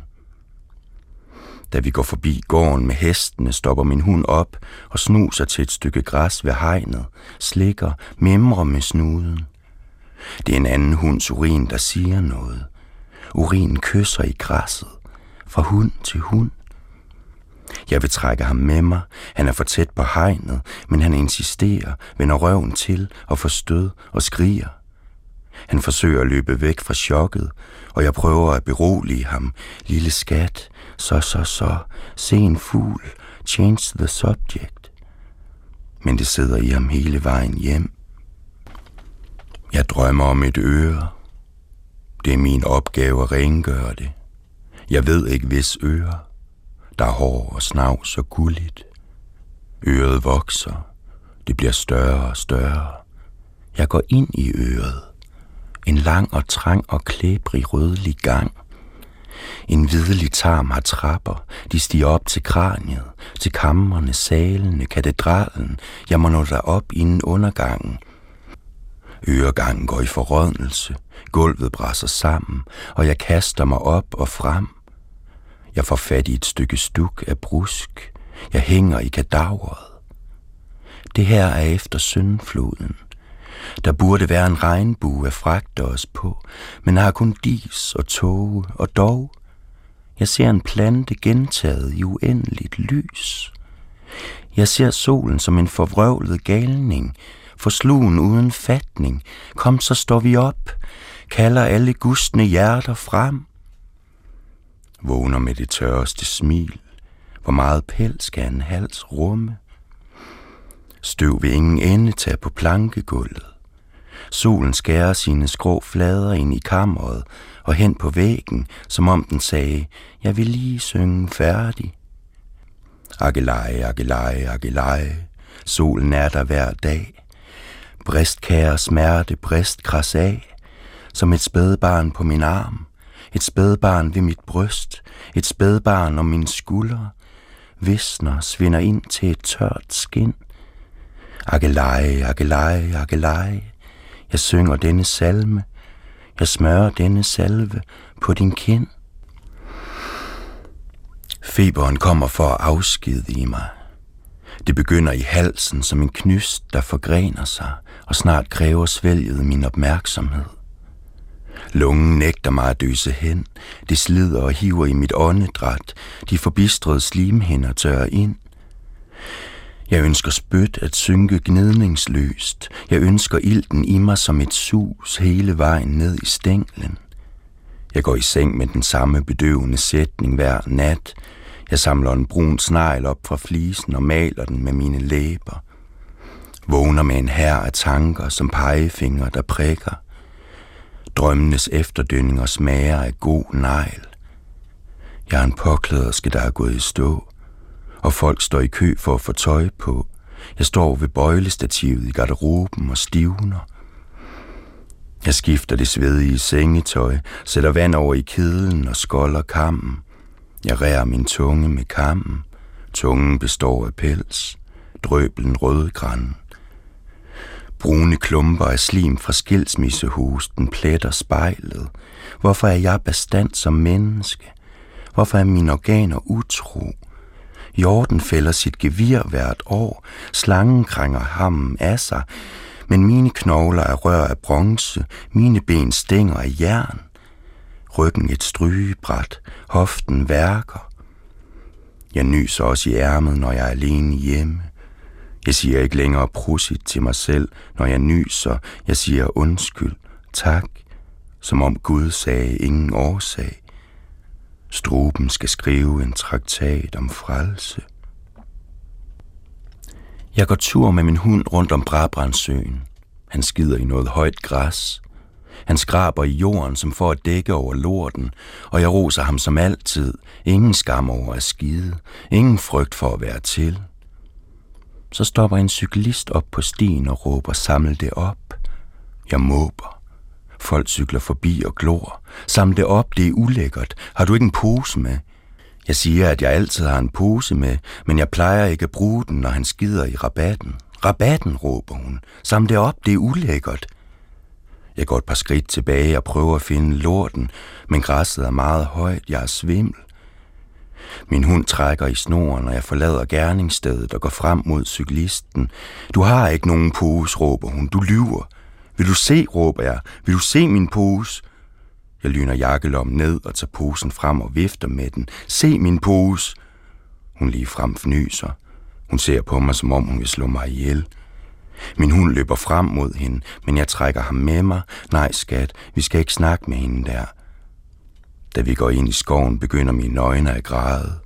Da vi går forbi gården med hestene, stopper min hund op og snuser til et stykke græs ved hegnet, slikker, mimrer med snuden. Det er en anden hunds urin, der siger noget. Urin kysser i græsset, fra hund til hund. Jeg vil trække ham med mig. Han er for tæt på hegnet, men han insisterer, vender røven til og får stød og skriger. Han forsøger at løbe væk fra chokket, og jeg prøver at berolige ham. Lille skat, så, så, så, se en fugl, change the subject. Men det sidder i ham hele vejen hjem. Jeg drømmer om et øre. Det er min opgave at rengøre det. Jeg ved ikke, hvis øre. Der er hår og snavs og gulligt. Øret vokser. Det bliver større og større. Jeg går ind i øret. En lang og trang og klæbrig rødlig gang. En hvidelig tarm har trapper. De stiger op til kraniet, til kammerne, salene, katedralen. Jeg må nå derop inden undergangen. Øregangen går i forrådnelse. Gulvet brænder sammen, og jeg kaster mig op og frem. Jeg får fat i et stykke stuk af brusk. Jeg hænger i kadaveret. Det her er efter syndfloden. Der burde være en regnbue at fragte os på, men har kun dis og tåge, og dog, jeg ser en plante gentaget i uendeligt lys. Jeg ser solen som en forvrøvlet galning, forslugen uden fatning. Kom, så står vi op, kalder alle gustne hjerter frem. Vågner med det tørreste smil. Hvor meget pels skal en hals rumme? Støv vil ingen ende tage på plankegulvet. Solen skærer sine skrå flader ind i kammeret og hen på væggen, som om den sagde, jeg vil lige synge færdig. Akeleje, akeleje, akeleje, solen er der hver dag. Bristkære smerte, brist kras af, som et spædbarn på min arm, et spædbarn ved mit bryst, et spædbarn om min skulder, visner, svinder ind til et tørt skin. Akeleje, akeleje, akeleje, jeg synger denne salme, jeg smører denne salve på din kind. Feberen kommer for at afskedige i mig. Det begynder i halsen som en knyst, der forgrener sig og snart kræver svælget min opmærksomhed. Lungen nægter mig at døse hen. Det slider og hiver i mit åndedræt. De forbistrede slimhinder tørrer ind. Jeg ønsker spyt at synke gnidningsløst. Jeg ønsker ilten i mig som et sus hele vejen ned i stænglen. Jeg går i seng med den samme bedøvende sætning hver nat. Jeg samler en brun snegl op fra flisen og maler den med mine læber. Vågner med en hær af tanker som pegefinger, der prikker. Drømmenes efterdønninger smager af god negl. Jeg er en påklæderske, der er gået i stå, og folk står i kø for at få tøj på. Jeg står ved bøjlestativet i garderoben og stivner. Jeg skifter det svedige sengetøj, sætter vand over i kedlen og skolder kammen. Jeg rærer min tunge med kammen. Tungen består af pels, drøbelen rødgræn. Brune klumper af slim fra skilsmissehusten pletter spejlet. Hvorfor er jeg bestand som menneske? Hvorfor er mine organer utro? Jorden fælder sit gevir hvert år, slangen krænger hammen af sig, men mine knogler er rør af bronze, mine ben stænger af jern. Ryggen et strygebræt, hoften værker. Jeg nyser også i ærmet, når jeg er alene hjemme. Jeg siger ikke længere prusit til mig selv, når jeg nyser. Jeg siger undskyld, tak, som om Gud sagde ingen årsag. Struben skal skrive en traktat om frelse. Jeg går tur med min hund rundt om Brabrandsøen. Han skider i noget højt græs. Han skraber i jorden som for at dække over lorten, og jeg roser ham som altid. Ingen skam over at skide. Ingen frygt for at være til. Så stopper en cyklist op på stien og råber, saml det op. Jeg måber. Folk cykler forbi og glor. Saml det op, det er ulækkert. Har du ikke en pose med? Jeg siger, at jeg altid har en pose med, men jeg plejer ikke at bruge den, når han skider i rabatten. Rabatten, råber hun. Saml det op, det er ulækkert. Jeg går et par skridt tilbage og prøver at finde lorten, men græsset er meget højt, jeg er svimmel. Min hund trækker i snoren, og jeg forlader gerningsstedet og går frem mod cyklisten. Du har ikke nogen pose, råber hun. Du lyver. Vil du se, råber jeg. Vil du se min pose? Jeg lyner jakkelommen ned og tager posen frem og vifter med den. Se min pose! Hun lige frem fnyser. Hun ser på mig, som om hun vil slå mig ihjel. Min hund løber frem mod hende, men jeg trækker ham med mig. Nej, skat, vi skal ikke snakke med hende der. Da vi går ind i skoven, begynder mine øjne at græde.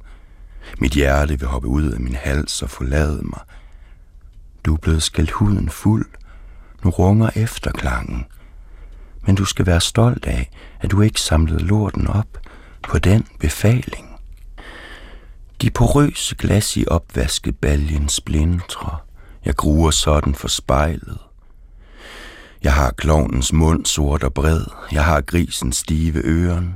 Mit hjerte vil hoppe ud af min hals og forlade mig. Du er blevet skældt huden fuld. Nu runger efterklangen. Men du skal være stolt af, at du ikke samlede lorten op på den befaling. De porøse glas i opvaskebaljen splintrer. Jeg gruer sådan for spejlet. Jeg har klovnens mund sort og bred. Jeg har grisens stive øren.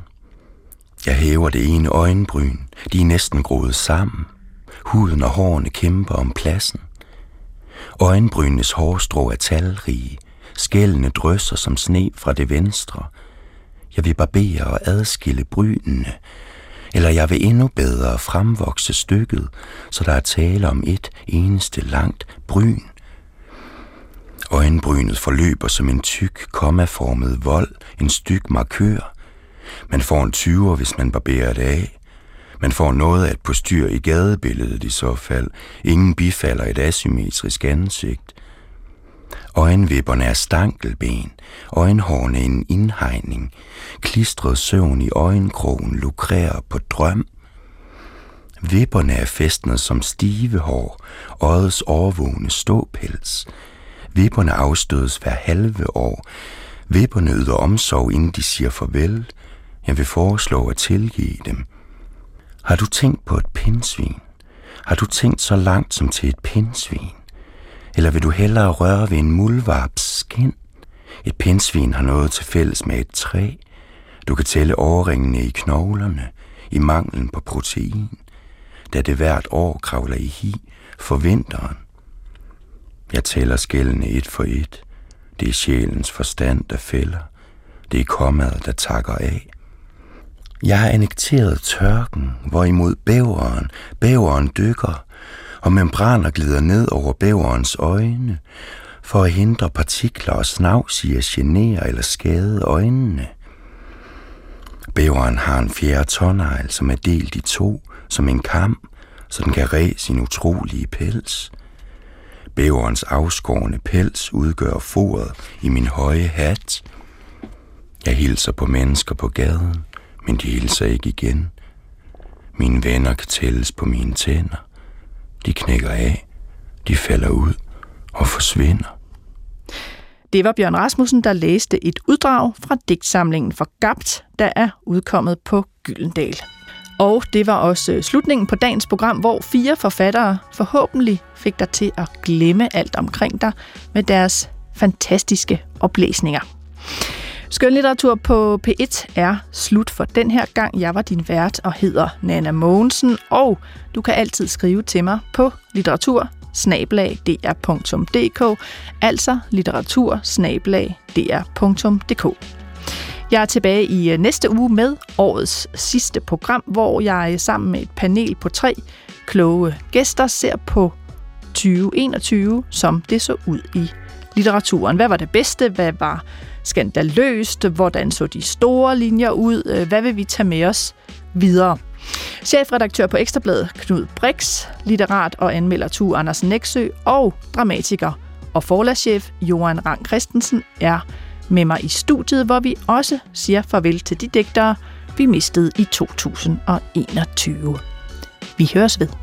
Jeg hæver det ene øjenbryn. De er næsten groet sammen. Huden og hårene kæmper om pladsen. Øjenbrynenes hårstrå er talrige. Skældene drysser som sne fra det venstre. Jeg vil barbere og adskille brynene. Eller jeg vil endnu bedre fremvokse stykket, så der er tale om et eneste langt bryn. Øjenbrynet forløber som en tyk, kommaformet vold, en styk markør. Man får en 20'er, hvis man barberer det af. Man får noget af et postyr i gadebilledet i så fald. Ingen bifalder et asymmetrisk ansigt. Øjenvipperne er stankelben, øjenhårene en indhegning, klistret søvn i øjenkrogen lukrerer på drøm. Vipperne er festnet som stive hår, øjets overvågne ståpels. Vipperne afstødes hver halve år. Vipperne yder omsorg, inden de siger farvel. Jeg vil foreslå at tilgive dem. Har du tænkt på et pindsvin? Har du tænkt så langt som til et pindsvin? Eller vil du hellere røre ved en muldvarps skin? Et pindsvin har noget til fælles med et træ. Du kan tælle overringene i knoglerne, i manglen på protein, da det hvert år kravler i hi for vinteren. Jeg tæller skældene et for et. Det er sjælens forstand, der fælder. Det er kommaet, der takker af. Jeg har annekteret tørken, hvorimod bæveren, bæveren dykker, og membraner glider ned over bæverens øjne, for at hindre partikler og snavs i at genere eller skade øjnene. Bæveren har en fjerde tårnegl, som er delt i to, som en kam, så den kan ræse sin utrolige pels. Bæverens afskårende pels udgør foret i min høje hat. Jeg hilser på mennesker på gaden, men de hilser ikke igen. Mine venner kan tælles på mine tænder. De knækker af, de falder ud og forsvinder. Det var Bjørn Rasmussen, der læste et uddrag fra digtsamlingen Forgabt, der er udkommet på Gyldendal. Og det var også øh, slutningen på dagens program, hvor fire forfattere forhåbentlig fik dig til at glemme alt omkring dig med deres fantastiske oplæsninger. Skønlitteratur på P1 er slut for den her gang. Jeg var din vært og hedder Nana Mogensen, og du kan altid skrive til mig på litteratur altså litteratur Jeg er tilbage i øh, næste uge med årets sidste program, hvor jeg øh, sammen med et panel på tre kloge gæster ser på 2021, som det så ud i litteraturen. Hvad var det bedste? Hvad var skandaløst? Hvordan så de store linjer ud? Øh, hvad vil vi tage med os videre? Chefredaktør på Ekstrabladet Knud Brix, litterat og anmelder Tu Anders Nexø og dramatiker og forlagschef Johan Rang Christensen er med mig i studiet, hvor vi også siger farvel til de digtere, vi mistede i 2021. Vi høres ved.